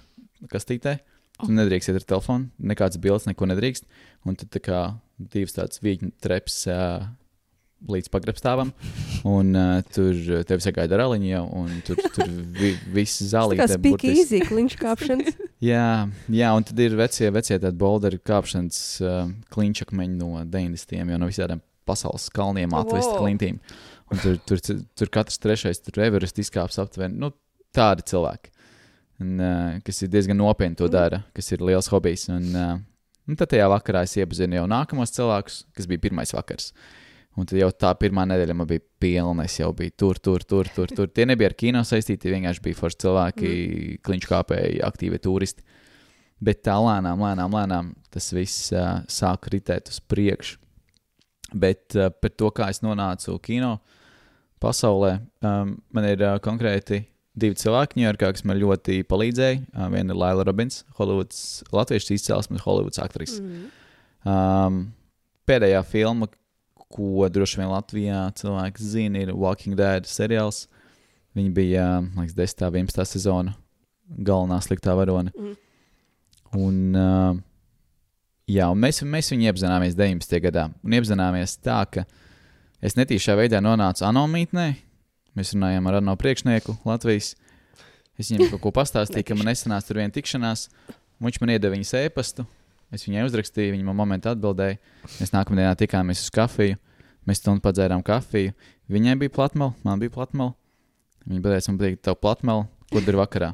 kastītē. Tu nedrīkst iet ar telefonu, nekāds bildes, neko nedrīkst. Un tad tā kā divas tādas vīņu treps uh, līdz pagrabstāvam, un uh, tur tevi sagaida raliņa un tur, tur vi, viss zālīte. kā spīķi burtiski- īzī kliņš kāpšanas. *laughs* Jā, jā, un tad ir vecie, vecie tādi boulderu kāpšanas uh, kliņšakmeņi no 90. jau no visādiem pasaules kalniem, atvest Wow. klintīm. Un tur, tur, tur, tur katrs trešais tur Everest izkāps aptuveni. Nu, tādi cilvēki, un, uh, kas ir diezgan nopietni to dara, kas ir liels hobijs. Un, uh, un tad tajā vakarā es iepazinu jau nākamos cilvēkus, kas bija pirmais vakars. Un tad jau tā pirmā nedēļa man bija pilna. Es jau biju tur, tur, tur, tur. tur. Tie nebija ar kino saistīti, vienkārši bija forši cilvēki, mm. kliņš kāpēji, aktīvi turisti. Bet tā lēnām, lēnām, lēnām tas viss uh, sāk ritēt uz priekšu. Bet uh, par to, kā es nonācu kino pasaulē, um, man ir uh, konkrēti divi cilvēki, Ņujorkā, kas man ļoti palīdzēja. Uh, viena ir Laila Robins, Hollywoods, latviešu izcelsmes Hollywoods aktrise. Mm. Um, pēdējā filma, ko droši vien Latvijā cilvēki zina, ir Walking Dead seriāls. Viņa bija man liekas, 10. un 11. sezona galvenā sliktā varone. Mhm. Un, uh, jā, un mēs, mēs viņu iepazināmies 19. gadā. Un iepazināmies tā, ka es netīšā veidā nonācu anomītnē. Mēs runājām ar ANO priekšnieku Latvijas. Es viņam kaut ko pastāstīju, ka man nesanāca tur viena tikšanās. Viņš man iedeva viņas e-pastu. Es viņai uzrakstīju, viņa man momentā atbildēja. Mēs nākamajā dienā tikāmies uz kafiju. Mēs stundu padzērām kafiju. Viņai bija platmela, man bija platmela. Viņa pateica, man patīk, tev platmela, ko dari vakarā.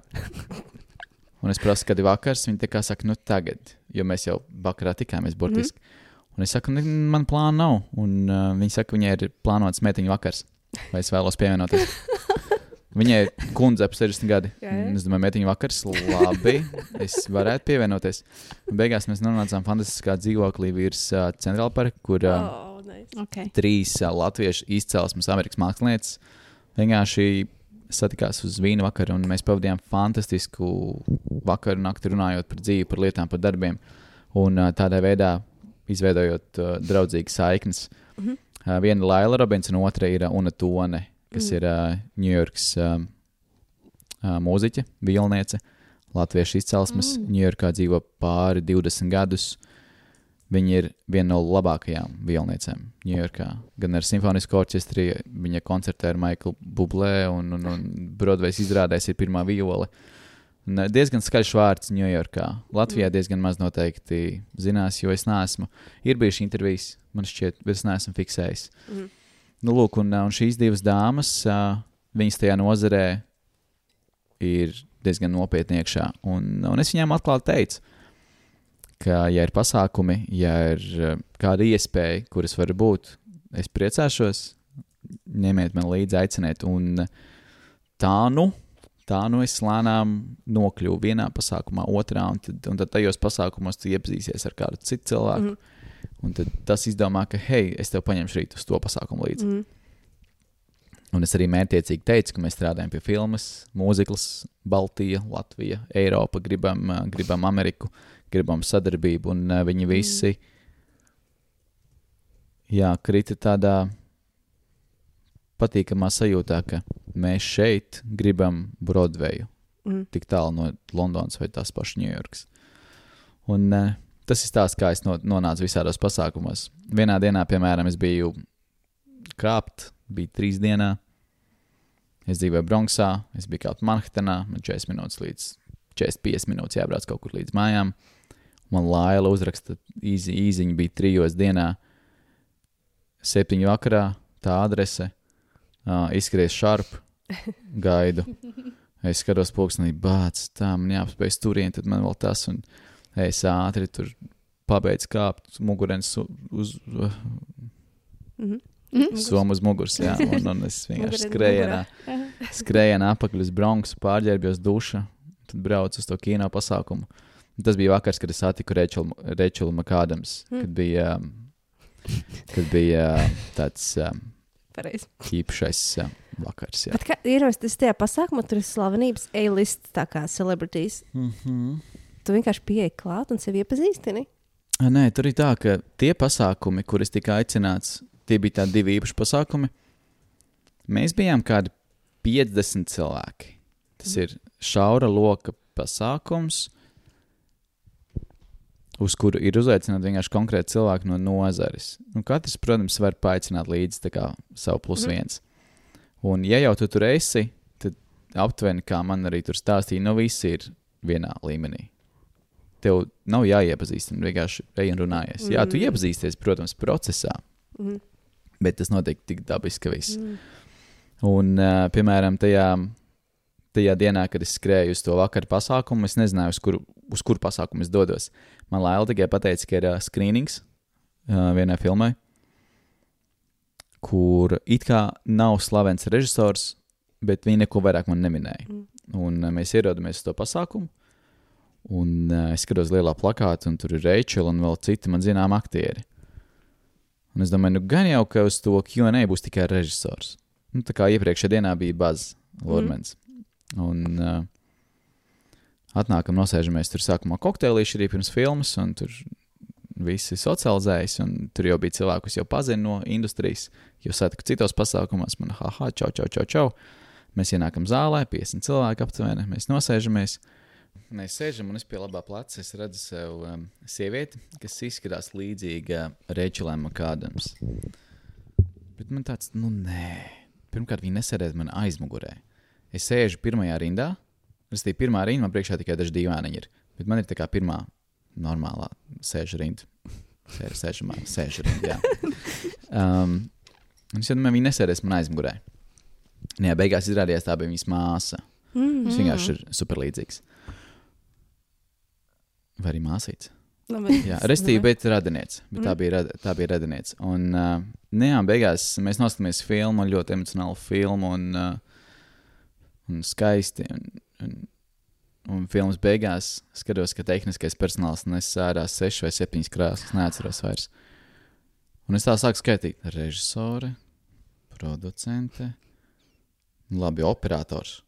*laughs* Un es prasu, kad ir vakars. Viņa tā kā saka, nu tagad, jo mēs jau vakarā tikāmies burtiski. Mm. Un es saku, "Ne, man plāna nav. Un uh, viņa saka, viņai ir plānots mētiņu vakars. Vai es vēlos pievienoties? *laughs* Viņai ir kundze ap 60 gadi. Jā, jā. Un Es domāju, mētiņu vakars, labi. Es varētu pievienoties. Beigās mēs nonācām fantastiskā dzīvoklī virs uh, centrāla parka, kur uh, Oh, nice. Okay. trīs uh, latviešu izcelsmes Amerikas mākslinieces vienkārši satikās uz vīnu vakaru, un mēs pavadījām fantastisku vakaru, nakti runājot par dzīvi, par lietām, par darbiem, un uh, tādā veidā izveidojot uh, draudzīgas saiknes. Mhm. Uh, viena ir Laila Robins, un otra ir uh, Una Tone, kas Mhm. ir uh, Ņujorkas um, uh, mūziķe, vilniece, latviešu izcelsmes. Mm. Ņujorkā dzīvo pāri 20 gadus. Viņa ir viena no labākajām vilniecēm Ņujorkā. Gan ar simfonisku orķestri, viņa koncertē ar Maiklu Bublē, un, un, un Broadway's izrādēs ir pirmā viola. Un, diezgan skaļš vārds Ņujorkā. Latvijā diezgan maz noteikti zinās, jo es neesmu. Ir bijušas intervijas, man šķiet, bet es neesmu fiksējis. Mhm. Nu, lūk, un, un šīs divas dāmas viņas tajā nozarē ir diezgan nopietni iekšā. Un, un es viņām atklāti teicu, ka, ja ir pasākumi, ja ir kāda iespēja, kuras var būt, es priecāšos, ņemiet man līdzi, aiciniet. Un tā nu, tā nu es lēnām nokļuvu vienā pasākumā, otrā, un tad, un tad tajos pasākumos tu iepazīsies ar kādu citu cilvēku. Mm. Un tas izdomā, ka, hei, es tev paņemšu rīt uz to pasākumu līdzi. Mm. Un es arī mērķiecīgi teicu, ka mēs strādājam pie filmas, mūzikas, Baltija, Latvija, Eiropa, gribam, gribam Ameriku, gribam sadarbību, un viņi visi mm. jā, krita tādā patīkamā sajūtā, ka mēs šeit gribam Broadveju, mm. tik tālu no Londonas vai tās pašas Ņujorkas. Un uh, tas ir stāsts, kā es no, nonācu visādos pasākumos. Vienā dienā, piemēram, es biju kāpt, bija trīs dienā. Es dzīvoju Bronxā, es biju kāpt Manhetenā, man 40 minūtes līdz 45 minūtes jābrauc kaut kur līdz mājām. Man Laila uzraksta īzi, īziņa bija trijos dienā, septiņu vakarā, tā adrese, uh, izskries šarp, gaidu. *laughs* Es skatos pulkstenī, bāc, tā man jāapspēj turien, tad man vēl tas, un es ātri tur pabeidzu kāpt mugurens uz, uz Mhm. Mhm. somu uz muguras, jā, un, un es *laughs* vienkārši skrējienā, skrējienā apakaļ uz Bronksu, pārģērbjos dušā, tad braucu uz to kino pasākumu. Un Tas bija vakars, kad es satiku Rečelu, Makādams, Hmm. kad bija, um, kad bija um, tāds um, Pareizi. īpašais vakars. Jā. Bet kā ir tas tajā pasākumā, tur ir slavenības A-list, tā kā celebrities. Mm -hmm. Tu vienkārši pieeji klāt un sevi iepazīstini. Nē, tur ir tā, ka tie pasākumi, kurus tika aicināts, tie bija tādi divi īpaši pasākumi. Mēs bijām kādi 50 cilvēki. Tas ir šaura loka pasākums, uz kuru ir uzaicināti vienkārši konkrēti cilvēki no nozares. Nu, katrs, protams, var paaicināt līdzi kā savu plus Mhm. viens. Un, ja jau tu tur esi, tad aptuveni, kā man arī tur stāstīja, nu visi ir vienā līmenī. Tev nav jāiepazīstina, vienkārši ej un runājies. Jā, tu Mm. iepazīsties, protams, procesā, Mhm. bet tas notiek tik dabiski, ka viss. Mm. Un, uh, piemēram, tajā, tajā dienā, kad es skrēju uz to vakaru pasākumu, es nezināju, uz kuru, uz kuru pasākumu es dodos. Man Laila tikai pateica, ka ir uh, skrīnings uh, vienai filmai, kur it kā nav slavens režisors, bet viņi neko vairāk man neminēja. Mm. Un uh, mēs ierodamies uz to pasākumu. Un uh, es skatos lielā plakāta, un tur ir Rachel un vēl citi man zinām aktieri. Un es domāju, nu gan jau, ka uz to QA būs tikai režisors. Nu, tā kā iepriekšējā dienā bija Buzz Lormans. Mm. Un uh, atnākam, nosēžamies tur sākumā kokteilīši arī pirms filmas, un tur visi socializējas, un tur jau bija cilvēki, kas jau pazina no industrijas, jo satiku citos pasākumos, man, haha, čau, čau, čau, čau. Mēs ienākam zālē, 50 cilvēki aptuveni, mēs nosēžamies. Mēs sēžam, un es pie labā pleca es redzu sev um, sievieti, kas izskatās līdzīga Rēčelēm Makādams. Bet man tāds, nu nē, pirmkārt, viņa nesēdēs man aizmugurē. Es sēžu pirmajā rindā, tas ir pirmā rinda, man priekšā tikai daži dīvaini ir. Bet man ir tā kā pirmā normālā sēžu rinda. Sēžu, sēžu, sēžu rinda, jā. *laughs* Um, un es domāju, viņa nesēdēs man aizmugurē. Jā, beigās izrādījās, tā bija viņas māsa. Mm. Viņš vienkārši ir superlīdzīgs. Vai arī māsīts? Nu, bet- Jā, restīvi, bet radinieks. Bet tā Mhm. bija, rad- tā bija radinieks. Un, uh, nu jā, beigās mēs noskatāmies filmu, ļoti emocionālu filmu un, uh, un skaisti. Un, un, un filmas beigās skatos, ka tehniskais personāls nes ārā sešas vai septiņas krāsas, neatceros vairs. Un es tā sāku skaitīt. Režisore, producente, labi, operators.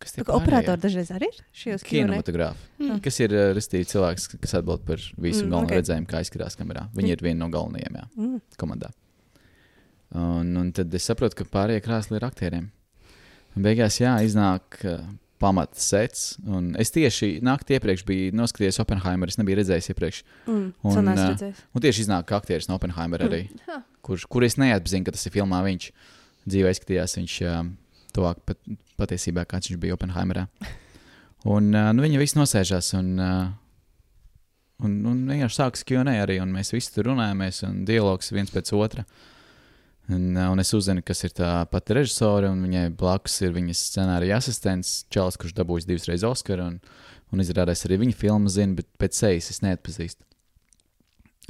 Kas pārējie? Operatori dažreiz arī ir šajos Q&A? Kinematogrāfi, Mm. kas ir uh, restīvi cilvēks, kas atbild par visu Mm, mm, galveno ok. okay. redzējumu, kā izskatās kamerā. Viņi ir viena no galvenajiem jā, Mm. komandā. Un, un tad es saprotu, ka pārējie krāsli ir aktieriem. Un beigās, jā, iznāk uh, pamata sets. Un es tieši naktī iepriekš biju noskatījies Oppenheimer, es nebiju redzējis iepriekš. Mm. Un, uh, Un tieši iznāk ka aktieris no Oppenheimer arī, Ha. kurš, kur es neatpazinu, ka tas ir filmā viņš. Dzīvē izskatījās viņš uh, tuvāk pat, patiesībā, kāds viņš bija Oppenheimerā. Un uh, nu, viņi visi nosēžās un, uh, un, un vienkārši sākas Q&A arī, un mēs visi tur runājamies, un dialogs viens pēc otra. Un, uh, un es uzzinu, kas ir tā pati režisore, un viņai blakus ir viņas scenārija asistents Čels, kurš dabūjis divas reizes Oskaru. Un, un izrādās arī viņa filmu zinu, bet pēc sejas es neatpazīstu.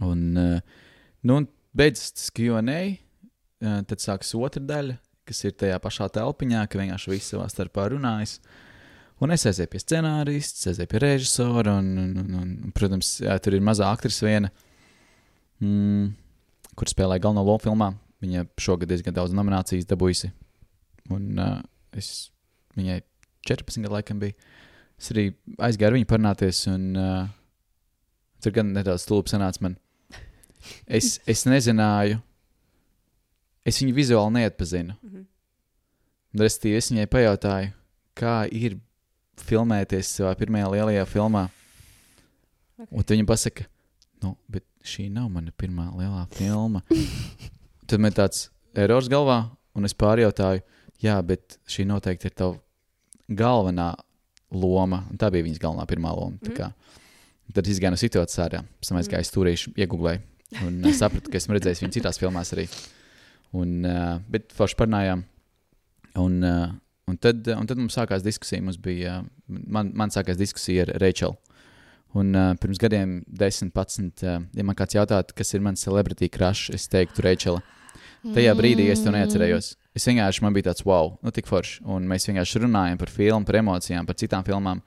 Un, uh, nu, un beidzas tas QA, uh, tad sākas otra daļa, kas ir tajā pašā telpiņā, ka vienkārši visi savā starpā runājas. Un es aizēju pie scenārista, aizēju pie režisora, un, un, un, un protams, jā, tur ir mazā aktrise viena, mm, kur spēlē galveno lomu filmā. Viņa šogad diezgan daudz nominācijas dabūjusi. Un uh, es viņai 14 gadu laikam bija. Es arī aizgāju ar viņu parunāties, un uh, tur gan nedaudz stulbi sanāca man. Es, es nezināju, es viņu vizuāli neatpazinu. Mhm. Restīvi es viņai pajautāju, kā ir filmēties savā pirmajā lielajā filmā. Ok. Un viņa pasaka, nu, bet šī nav mana pirmā lielā filma. *laughs* tad man tāds erors galvā, un es pārjautāju, jā, bet šī noteikti ir tava galvenā loma. Un tā bija viņas galvenā pirmā loma. Mm. Kā, tad izgāja no situācijas ārā. Pēc tam aizgāju stūrīšu, iegūlēju. Un uh, sapratu, ka esmu redzējis viņu citās filmās arī. Un, uh, bet forši parunājām. Un, uh, un, tad, un tad mums sākās diskusija. Mums bija, man, man sākās diskusija ar Rachelu. Un uh, pirms gadiem, 10, 11, uh, ja man kāds jautātu, kas ir mans celebrity crush, es teiktu, Rachela. Tajā brīdī es to neatcerējos. Es vienkārši man bija tāds wow, nu tik forši. Un mēs vienkārši runājam par filmu, par emocijām, par citām filmām.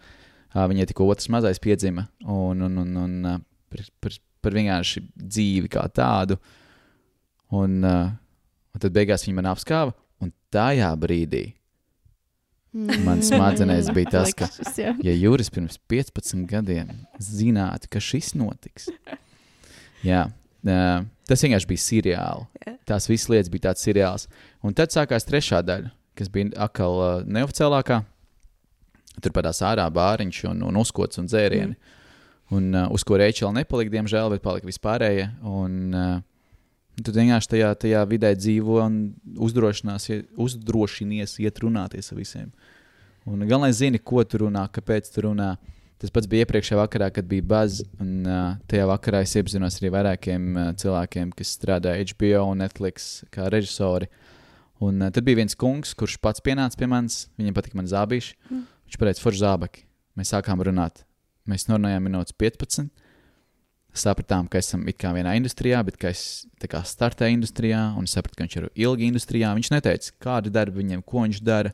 Uh, viņai tikko otrs mazais piedzima. Un, un, un, un uh, par, par, par vienkārši dzīvi kā tādu. Un, uh, un tad beigās viņa man apskāva. Un tajā brīdī Mm. Man smadzenēs bija tas, ka- ja Juris pirms 15 gadiem zinātu, ka šis notiks. Jā, tas vienkārši bija seriāli. Tās visas lietas bija tāds seriāls. Un tad sākās trešā daļa, kas bija atkal neoficiālākā. Tur padās ārā bāriņš un, un uzkots un dzērieni. Un, uh, uz ko Reičela nepalika, diemžēl, bet palika vispārējie. Un, uh, Tad vienkārši tajā, tajā vidē dzīvo un uzdrošinies iet runāties ar visiem. Un galvenais zini, ko tu runā, kāpēc tu runā. Tas pats bija iepriekšējā vakarā, kad bija buzz. Un uh, tajā vakarā es iepazinos arī vairākiem uh, cilvēkiem, kas strādā HBO un Netflix kā režisori. Un uh, tad bija viens kungs, kurš pats pienāca pie manis. Viņam patika man zābīši. Mm. Viņš pateica, forši zābaki. Mēs sākām runāt. Mēs norunājām minūtes 15. Sapratām, ka esam it kā vienā industrijā, bet ka es kā startēju industrijā, un sapratu, ka viņš ir ilgi industrijā. Viņš neteica, kāda darba viņam, ko viņš dara.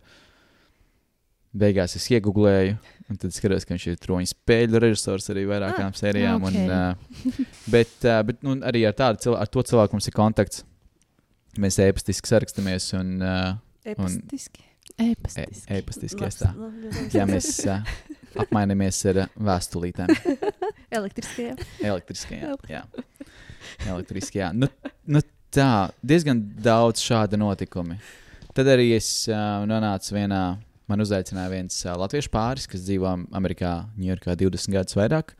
Beigās es iegūlēju, un tad skatos, ka viņš ir troņa spēļu režisors arī vairākām ah, sērijām. ok. Un, uh, bet uh, bet nu, arī ar, tādu, ar to cilvēku mums ir kontakts. Mēs e-pastiski sarakstamies un uh, Epistiski. e E-pastiski. e-pastiski. Jā, mēs uh, apmainamies ar uh, vēstulītēm. *laughs* Elektriskajā. Elektriskajā. Jā, elektriskajā. Nu, nu tā, diezgan daudz šādu notikumu. Tad arī es uh, nonācu vienā, man uzaicināja viens uh, latviešu pāris, kas dzīvo Amerikā, Ņujorkā 20 gadus vairāk.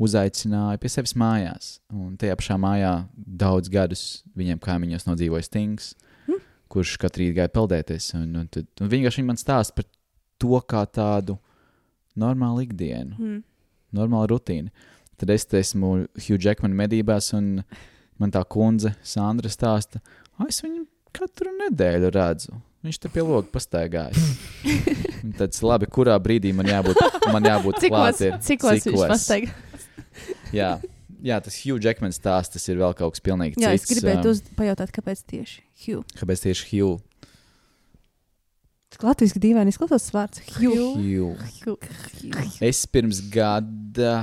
Uzaicināja pie sevis mājās. Un tajā pašā mājā daudz gadus viņiem kaimiņos nodzīvoja Stings, Hm. kurš katru rītu gāja peldēties. Un, un, tad, un vienkārši viņi man stāsta par to kā tādu normālu ikdienu Mm. Normāla rutīna. Tad es esmu Hugh Jackman medībās, un man tā kundze Sandra stāsta, es viņu katru nedēļu redzu. Viņš te pie loga pastaigājas. *laughs* Tad labi, kurā brīdī man jābūt, man jābūt Cikos, klāt ir- cikos viņš pasteig? Jā, jā, tas Hugh Jackman stāsts, tas ir vēl kaut kas pilnīgi Jā, es cits. gribētu um, pajautāt, kāpēc tieši Hugh. Kāpēc tieši Hugh? Latvijas dīvaini izklausās vārds. Hugh. Es pirms gada,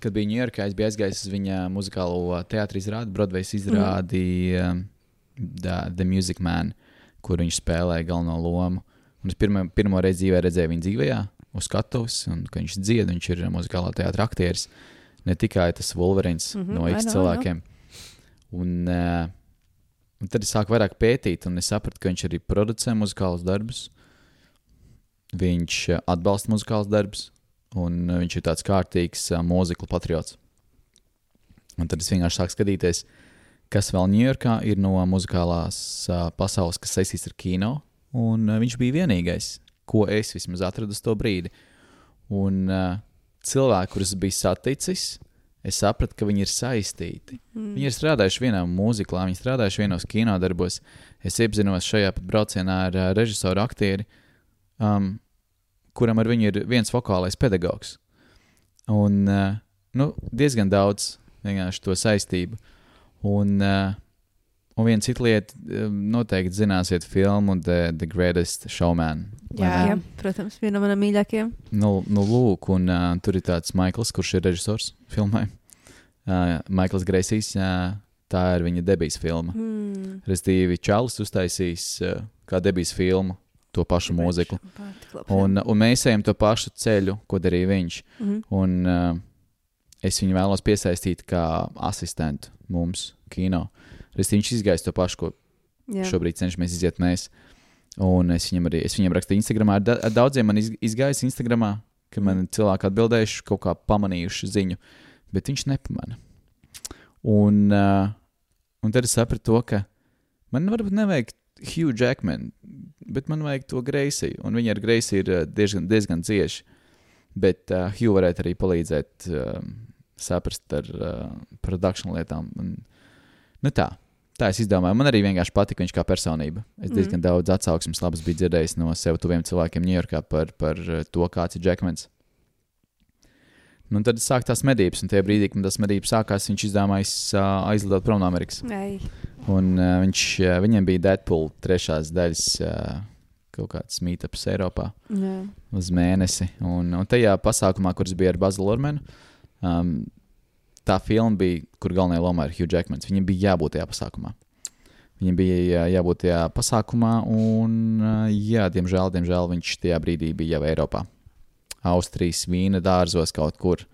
kad biju Ņujorkā, es biju aizgājis uz viņa muzikālo teātrī izrādi, Broadway izrādi mm. The, The Music Man, kur viņš spēlēja galveno lomu. Un es pirmo, pirmo reizi dzīvē redzēju viņu dzīvē, uz skatuves, un ka viņš dzied, viņš ir muzikālā teātris aktieris. Ne tikai tas Wolverines mm -hmm, no X cilvēkiem. Un, uh, un tad es sāku vairāk pētīt, un es sapratu, ka viņš arī producē muzikālus darbus. Viņš uh, atbalsta muzikālus darbus, un uh, viņš ir tāds kārtīgs uh, mūziklu patriots. Un tad es vienkārši sāku skatīties, kas vēl Ņujorkā ir no muzikālās uh, pasaules, kas saistīts ar kino. Un uh, viņš bija vienīgais, ko es vismaz atradu uz to brīdi. Un uh, cilvēki, kurus biju saticis, es sapratu, ka viņi ir saistīti. Mm. Viņi ir strādājuši vienā mūziklā, viņi strādājuši vienos kinodarbos. Es iepazinos šajā pat braucienā ar uh, režisoru aktieri, um, kuram ar viņu ir viens vokālais pedagogs. Un uh, nu, diezgan daudz vienkārši to saistību. Un, uh, un viena cita lieta, um, noteikti zināsiet filmu The, The Greatest Showman. Jā. Jā, protams, viena no manām mīļākajām. Nu, nu lūk, un uh, tur ir tāds Maikls, kurš ir režisors filmai. Uh, Maikls Greisijs, uh, tā ir viņa debijas filma. Mm. Respektīvi, Čālijs uztaisīs uh, kā debijas filmu to pašu mūziku. Un, Un, mēs ejam to pašu ceļu, ko darīja viņš. mm. Un uh, es viņu vēlos piesaistīt kā asistentu mums, kino. Respektīvi, viņš izgaisa to pašu, ko Jā. šobrīd cenšamies iziet mēs. Un es viņam arī es viņam rakstīju Instagram. Ar, da, ar daudziem man iz, izgājis Instagram, ka man cilvēki atbildējuši, kaut kā pamanījuši ziņu, bet viņš nepamana. Un, uh, un tad es sapratu to, ka man varbūt nevajag Hugh Jackman, bet man vajag to Greisiju. Un viņa ar Greisiju ir uh, diezgan, diezgan cieši. Bet uh, Hugh varētu arī palīdzēt uh, saprast ar uh, produkciju lietām. Un, nu tā, tā es izdomāju. Man arī vienkārši patika viņš kā personība. Es Mhm. diezgan mm. daudz atsauksmes labas biju dzirdējis no sev tuviem cilvēkiem Ņujorkā par, par to, kāds ir Jackmans. Nu, tad sāk tās medības, un tajā brīdī, kad tas medības sākās, viņš izdomājis uh, aizlidot prom no Amerikas. Ei. Un uh, viņš, uh, viņam bija Deadpool trešās daļas uh, kaut kāds meetups Eiropā Jā. uz mēnesi. Un, un tajā pasākumā, kurš bija ar Bazilu Ormanu, um, tā filma bija, kur galvenajā lomā ir Hugh Jackmans. Viņam bija jābūt tajā pasākumā. Viņam bija jā- jābūt tajā pasākumā, un, jā, diemžēl, diemžēl viņš tajā brīdī bija jau Eiropā. Austrijas vīna dārzos kaut kur.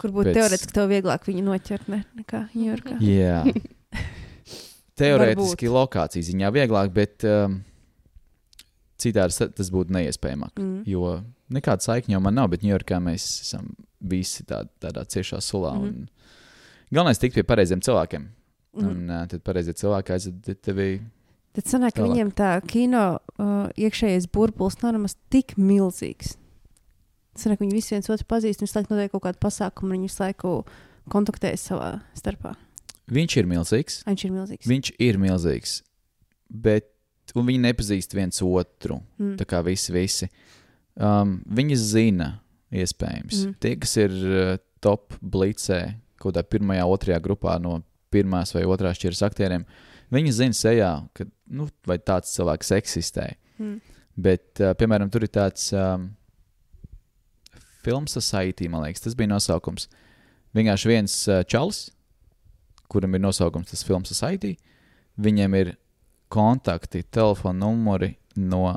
Kur būtu Pēc- teorētiski tev vieglāk viņu noķert ne, nekā Ņujorkā. Jā, *laughs* teorētiski lokācijas ziņā vieglāk, bet um, citādi tas būtu neiespējamāk. Mm. Jo nekāda saikņa jau man nav, bet Ņujorkā mēs esam visi tā, tādā ciešā sulā. Mm -hmm. Galvenais ir tikt pie pareiziem cilvēkiem. Mm. Un uh, tad pareizie cilvēki aizved tevi. Tad sanāk, ka viņiem tā kino uh, iekšējais burbulis nav nemaz tik milzīgs. Sanāk, viņi visi viens otru pazīst, un visu laiku notiek kaut kāda pasākuma, un viņi visu laiku kontaktējas savā starpā. Viņš ir milzīgs. Viņš ir milzīgs. Viņš ir milzīgs. Bet un viņi nepazīst viens otru. Mm. Tā kā visi, visi. Um, viņi zina, iespējams. Mm. Tie, kas ir uh, top blīcē, kaut kādā pirmajā, otrajā grupā no pirmās vai otrās šķiras aktieriem, viņi zina sejā, ka nu, vai tāds cilvēks eksistē. Mm. Bet, uh, piemēram, tur ir tāds um, Film Society, man liekas, tas bija nosaukums. Vienkārši viens uh, čalis, kuram ir nosaukums tas Film Society, viņiem ir kontakti, telefona numuri no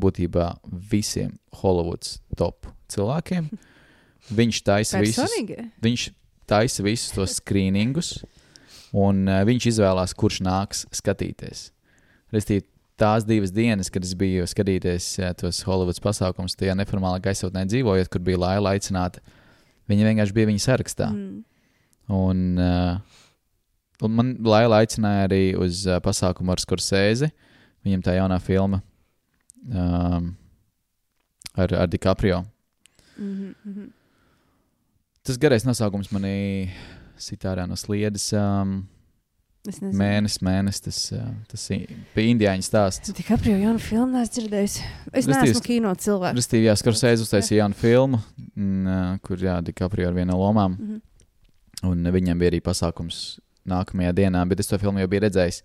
būtībā visiem Hollywoods top cilvēkiem. *laughs* Viņš taisa visus, viņš taisa visus tos skrīningus, un uh, viņš izvēlās, kurš nāks skatīties. Restīvi, tās divas dienas, kad es biju skatīties uh, tos Hollywoods pasākumus, tajā neformālā gaisotnē dzīvojot, kur bija Laila aicināta, viņa vienkārši bija viņa sarakstā. Mm. Un, uh, un man Laila aicināja arī uz uh, pasākumu ar Scorsese. Viņam tā jaunā filma um, ar, ar DiCaprio. Mm -hmm. Tas garais nosaukums manī sitārā no sliedes. Um, mēnesis, mēnesis, tas, tas bija indiāņu stāsts. Tik apjūta jaunu filmu, neesmu dzirdējis. Es Restīvi, neesmu kino cilvēks. Restīvi, jā, Scorsese uztaisīja jaunu filmu, uh, kur jā, DiCaprio ar vienu no lomām. Mm -hmm. Un viņam bija arī pasākums nākamajā dienā, bet es to filmu jau biju redzējis.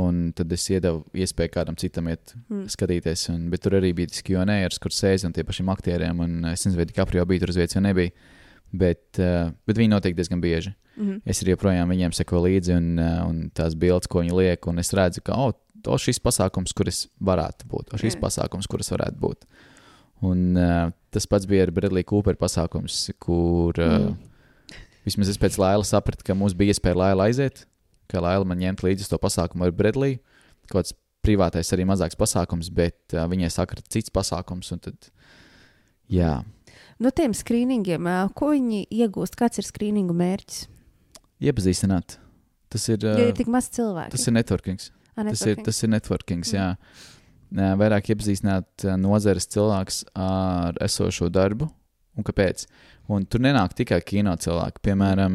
Un tad es iedevu iespēju kādam citam iet Mm. skatīties. Un, bet tur arī bija tas QA ar Scorsese un tie pašiem aktieriem. Un es nezinu, vai DiCaprio bija tur uz vietas vai nebija. Bet, uh, bet viņi notiek diezgan bieži. Mm -hmm. Es arī joprojām viņiem sekoju līdzi un, uh, un tās bildes, ko viņi liek. Un es redzu, ka oh, to šis pasākums, kuras varētu būt, o šis Jā. pasākums, kuras varētu būt. Un uh, tas pats bija ar Bradley Cooper pasākums, kur uh, Mm. Vismaz es pēc Laila sapratu, ka mums bija iespēja Laila aiziet, ka Laila man ņemt līdzi to pasākumu ar Bradley. Kaut kāds privātais arī mazāks pasākums, bet uh, viņai sakrita cits pasākums. un Tad, jā, No tiem skrīningiem, ko viņi iegūst? Kāds ir skrīningu mērķis? iepazīstināt. Tas ir, uh, ir tik maz cilvēku. tas ir networkings. Ah, Tas ir, networking. tas ir networkings, Mm. jā. Vairāk iepazīstināt nozares cilvēks ar esošo darbu un kāpēc. Un tur nenāk tikai kino cilvēki. Piemēram,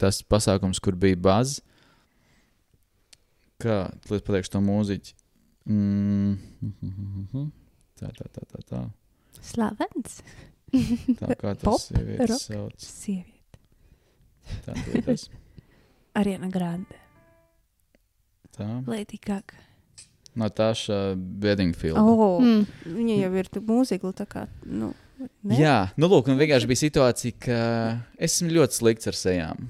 tas pasākums, kur bija bāze. Kā es pateikšu to mūziķi? Mm. Tā, tā, tā, tā, tā. Slavens. tā kā Pop, tas sievietes sauc. Sieviete. Tā, tā, tas. Ariana Grande. Tā. Lady Gaga. Natāša Bedingfield. Oh, Mm. mm. Viņa jau ir mūzikla, tā kā. Nu, ne? Jā, nu, lūk, un vienkārši bija situācija, ka esmu ļoti slikts ar sejām.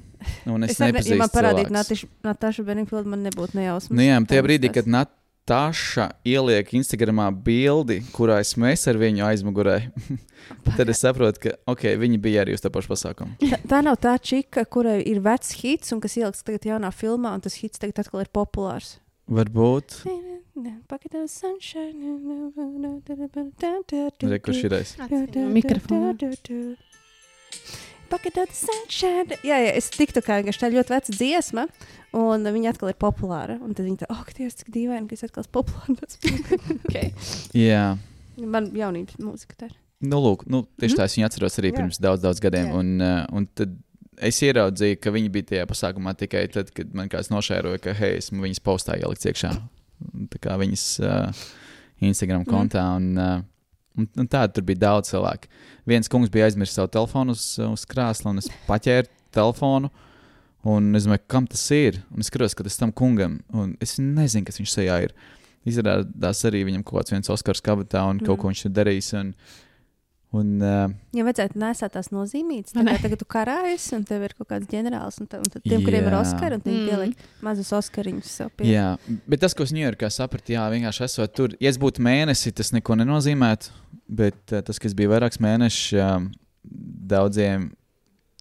Un es, Es arī, ja man nepazīstu parādītu. Natāšu Beningfieldu, man nebūtu nejausmas. Nu, jā, tajā brīdī, kad Natāša ieliek Instagramā bildi, kurā es mēs ar viņu aizmugurē, *laughs* tad es saprotu, ka okay, viņi bija arī uz tā paša pasākuma. *laughs* Tā, tā nav tā čika, kurai ir vecs hits un kas ieliks tagad jaunā filmā, un tas hits tagad atkal ir populārs. Varbūt. Pocket of sunshine. Kurš ir es? Mikrofonu. Pocket of sunshine. Jā, jā, es tiktu kā vienkārši tā ļoti veca dziesma, un viņa atkal ir populāra. Un tad viņi tā, oh, Dievs, cik dīvaini, ka es atkal esmu populārs. *laughs* *laughs* okay. Jā. Man jaunības mūzika tā ir. Nu, lūk, nu, tieši tā es viņu atceros arī Jā. pirms daudz, daudz gadiem. Jā. Un, uh, un tad es ieraudzīju, ka viņi bija tajā pasākumā tikai tad, kad man kāds nošēroja, ka, hei, esmu viņas postā ielikt iekšā. Viņas uh, Instagram Mhm. kontā. Un, uh, un, un tāda tur bija daudz cilvēku. Viens kungs bija aizmirsis savu telefonu uz, uz krēsla, un es paķēru telefonu. Un es domāju, kam tas ir? Un es skatos, ka tas tam kungam, un es nezinu, kas viņš tajā ir. Izrādās arī viņam kaut kāds viens Oskars kabatā, un kaut Mm. ko viņš ir darījis. Un, un, uh, Ja vajadzētu nesāt tās nozīmītas, tad ne? tagad tu karājies, un tev ir kaut kāds ģenerālis, un, tā, un tad tiem, kuriem ir Jā. Oskari, un viņi Mm. pieliek mazus Oskariņus sev pie. jā, bet tas, ko es Ņujorkā sapratu, jā, vienkārši esot tur. Ja es būtu mēnesi, tas neko nenozīmētu, bet uh, tas, kas bija vairāks mēnešus, uh, daudziem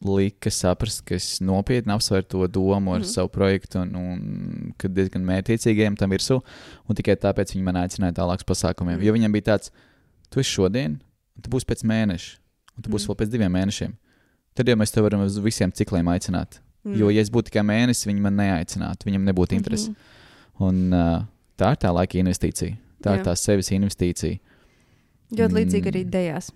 lika saprast, ka es nopietni apsveru to domu ar mm. savu projektu, un, un ka diezgan mērķiecīgiem tam virsū. Un tikai tāpēc viņi man aicināja tālāk uz pasākumiem. Mm. Jo viņam bija tāds, tu esi šodien, un tu būsi pēc mēneša, un tu būsi Mhm. vēl pēc diviem mēnešiem. Tad jau mēs te varam uz visiem cikliem aicināt. Mm. Mm. Jo, ja es būtu tikai mēnesis, viņi man neaicinātu, viņam nebūtu interesi. Mm -hmm. Un, uh, tā ir tā laika investīcija. Tā Jā. ir tā sevis investīcija. Ļoti līdzīgi arī Mm. dejās.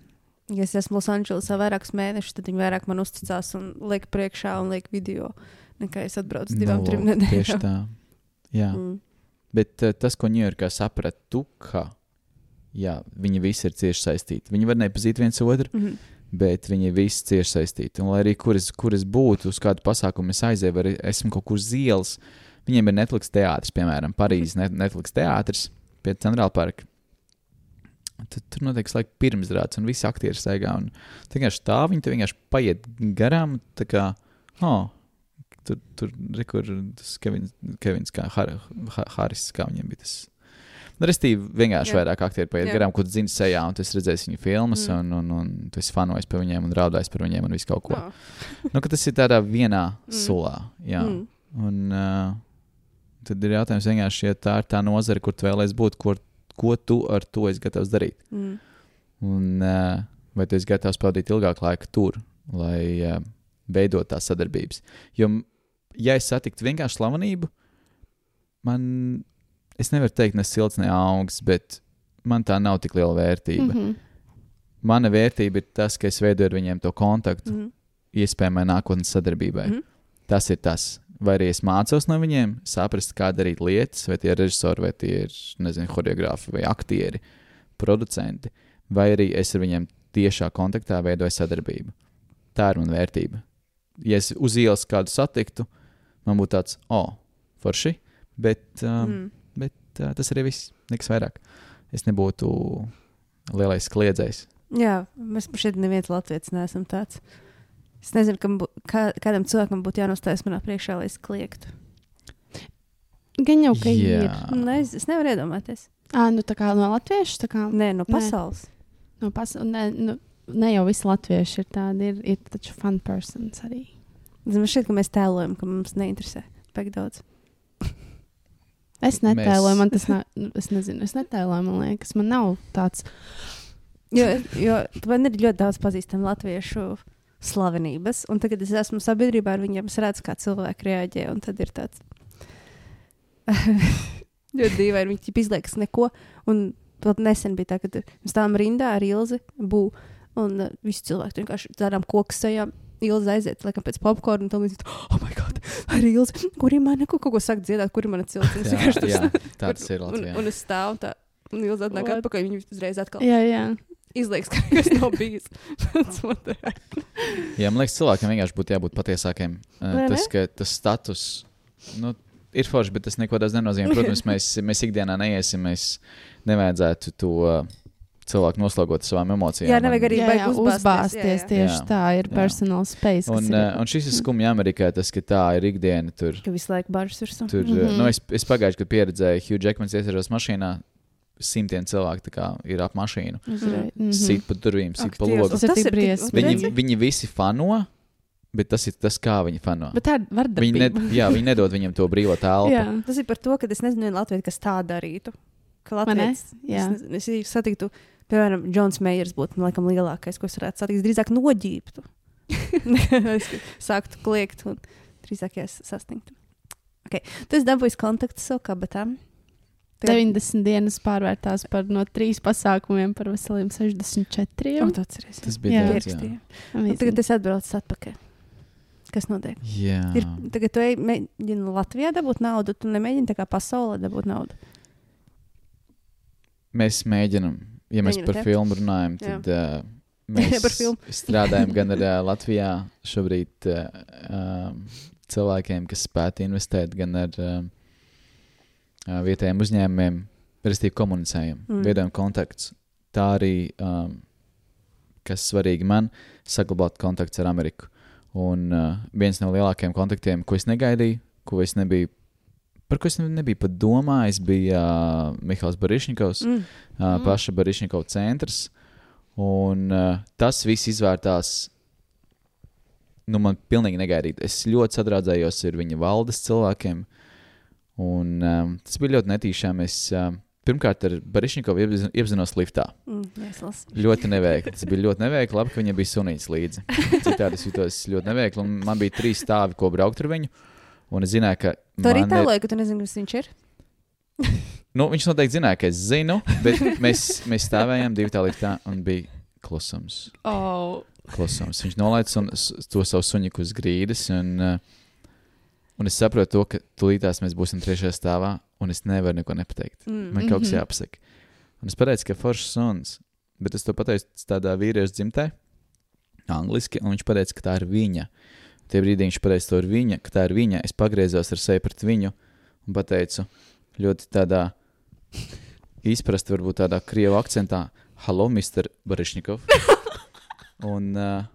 Ja es esmu Losandželosā vairākus mēnešus, tad viņi vairāk man uzticās un liek priekšā un liek video, nekā es atbraucu uz divām, Nu, trim nedēļām. Tieši tā. Jā. Mm. Mm. Bet uh, tas, ko Ņujorkā sapratu, ka jā, viņi visi ir cieši saistīti. Viņi var nepazīt viens otru, Mhm. bet viņi visi cieši saistīti. Un, lai arī kur es, kur es būtu, uz kādu pasākumu es aizēju, vai esmu kaut kur uz ielas, viņiem ir Netflix teātris, piemēram, Parīzes net Netflix teātris pie Centrāla parka. Tad tur notiek laika pirmsrādes, un visi aktieri staigā. Un tā vienkārši tā, viņi te vienkārši paiet garām. Kā, oh, tur, tur tas Kevins, Kevins kā Har, Har, Haris, kā viņam bija tas. Nu, Restīvi, vienkārši Jā. vairāk aktieri paiet Jā. garām, tu zini sejā, un tu esi redzējis viņu filmas, Mm. mm. un, un, un tu esi fanojis par viņiem, un raudājis par viņiem, un visu kaut ko. Oh. *laughs* Nu, ka tas ir tādā vienā Mm. sulā. Jā. Mm. Un, uh, tad ir jautājums vienkārši, ja tā ir tā nozare, kur tu vēlēsies būt, ko, ko tu ar to esi gatavs darīt. Mm. Un, uh, vai tu esi gatavs pavadīt ilgāku laiku tur, lai uh, veidot tās sadarbības. Jo, ja es satiktu vienkārši slavenību, man, es nevaru teikt, ne silts, ne augsts, bet man tā nav tik liela vērtība. Mm. -hmm. Mana vērtība ir tas, ka es veidoju ar viņiem to kontaktu, mm Mm. -hmm. iespējamai nākotnes sadarbībai. Mm. -hmm. Tas ir tas. Vai arī es mācos no viņiem, saprast, kā darīt lietas, vai tie ir režisori, vai tie ir nezinu, choreogrāfi, vai aktieri, producenti, vai arī es ar viņiem tiešā kontaktā veidoju sadarbību. Tā ir mana vērtība. Ja es uz ielas kādu satiktu, man būtu tāds, oh, forši, bet, um, mm. Bet uh, tas arī viss, nekas vairāk. Es nebūtu lielais kliedzējs. Jā, mēs šeit neviens latviečs neesam tāds. Es nezinu, kam bū, kā, kādam cilvēkam būtu jānostājas manā priekšā, lai es kliegtu. Gan jau, ka ir. Jā. Ne, es, es nevaru iedomāties. À, nu, tā kā no latviešu, tā kā Nē, no Nē. pasaules. no pasaules. Ne, nu, ne jau visi latvieši ir tādi, ir, ir taču fun persons arī. Man šķiet, ka mēs tēlojam, ka mums neinteresē. Pēc daudz. Es netēloju, Mēs- man tas nav. nu, Es nezinu, es netēloju, man liekas, man nav tāds. Jo, jo man ir ļoti daudz pazīstamu latviešu slavenības, un tagad es esmu sabiedrībā ar viņiem, es redzu, kā cilvēki reaģē, un tad ir tāds *laughs* ļoti dīvaini. Viņi ķip izliekas neko, un vēl nesen bija tā, kad mēs stāvam rindā ar Ilzi, bū, Un uh, visi cilvēki vienkārši dzērām koku sejā. Ilza aiziet, laikam, pēc popkorna, un tā līdzi, oh, my God, arī Ilza, kur ir mana kaut ko saka dziedāt, kur ir mana cilts. Jā, vienkārši stāv. tāds ir Un, Latvijā. un es stāvu tā, un Ilza atnāk What? atpakaļ, viņa uzreiz atkal Jā, jā. izliekas, ka nekas nav bijis. That's what the heck. Jā, man liekas, cilvēkiem vienkārši būtu jābūt patiesākiem. Uh, tas, ka tas status nu, ir forši, bet tas neko daudz nenozīmē. Protams, mēs, mēs ikdienā neiesim, mēs nevajadzētu to uh, cilvēku noslogot ar savām emocijām. Jā, nevajag arī Jā, jā, uzbāzties, uzbāzties jā, jā. tieši Jā. tā ir Jā. personal space. kas Un, ir- uh, un šis ir skumji Amerikā, tas, ka tā ir ikdiena. Tur, Ka visu laiku bažas virsū. tur, mm. -hmm. nu, es, es pagājušajā gadā pieredzēju, Hugh Jackmans iesaistās mašīnā. Simtiem cilvēku tā kā, ir ap mašīnu. Mm Mhm. -hmm. Sit pa durvīm, Ak, pa logu. Tas ir Tas ir tik- briesmīgi. Viņi, viņi visi fano, bet tas ir tas, kā viņi fano. Bet tā ir Viņi, ne, vardarbība. jā, viņi nedod viņam to brīvo telpu. Jā, Tas ir par to, ka es nezinu, Latviju, kas tā darītu. Ka Vai ne? Latvijas, Jā. es, es satiktu, piemēram, Džons Meijers būtu man laikam lielākais, ko es varētu satikt. Drīzāk noģībtu. es *laughs* sāktu kliegt un drīzāk es sasniegtu. Okay. Tas dabūjis kontaktu savu kabatām. Tagad- 90 dienas pārvērtās par no trīs pasākumiem par veseliem 64. O, tu atceries, Tas bija. Pierakstīju. Un Tagad es atbraucu atpakaļ. Kas notiek? Jā. Ir, tagad tu ej- mēģini Latvijā dabūt naudu, tu nemēģini tā kā pasaulē dabūt naudu. Mēs mēģinām, ja mēs par filmu runājam, tad *laughs* uh, mēs strādājam gan ar uh, Latvijā šobrīd uh, cilvēkiem, kas spētu investēt, gan ar uh, vietējiem uzņēmumiem, respektīvi komunicējam, Mm. veidojam kontaktus. Tā arī, um, kas svarīgi man, saglabāt kontakts ar Ameriku. Un uh, viens no lielākajiem kontaktiem, ko es negaidīju, ko es nebiju, par ko es ne- nebiju pat domājis, bija uh, Mihāls Barišņikovs Mm. uh, Mm. paša Barišņikova centrs. Un uh, tas viss izvērtās. Nu, man pilnīgi negaidīti. Es ļoti sadraudzējos ar viņa valdes cilvēkiem. Un, um, tas bija ļoti netīšām. Es um, pirmkārt ar Barišņikovu iepazin- iepazinos liftā. Mm, jā, es lasu. Ļoti neveikli. Tas bija ļoti neveikli. Labi, ka viņam bija sunīts līdzi. Citādi es jutos ļoti neveikli. Man bija trīs stāvi, ko braukt ar viņu. Un es zināju, ka. Tu arī tēloji, ka tu nezini, kas viņš ir. *laughs* Nu, viņš noteikti zināja, ka es zinu, bet mēs, mēs stāvējām divi tā liftā un bija klusums. Oh. klusums. Viņš nolaica un, to savu suņiku uz grīdas. Un, uh, un es saprotu, to, ka tūlītās mēs būsim trešajā stāvā, un es nevaru neko nepateikt. Mm. Man kaut kas Mhm. jāpasaka. Un es pateicu, ka foršs suns, bet es to pateicu tādā vīrieša dzimtē, angliski, un viņš teica, ka tā ir viņa. Tie brīdī viņš pateica, to ir viņa, ka tā ir viņa. Es pagriezos ar seju pret viņu un pateicu ļoti tādā izprasti, varbūt tādā krievu akcentā, Halo, Mr. Barišņikov. *laughs* un, uh,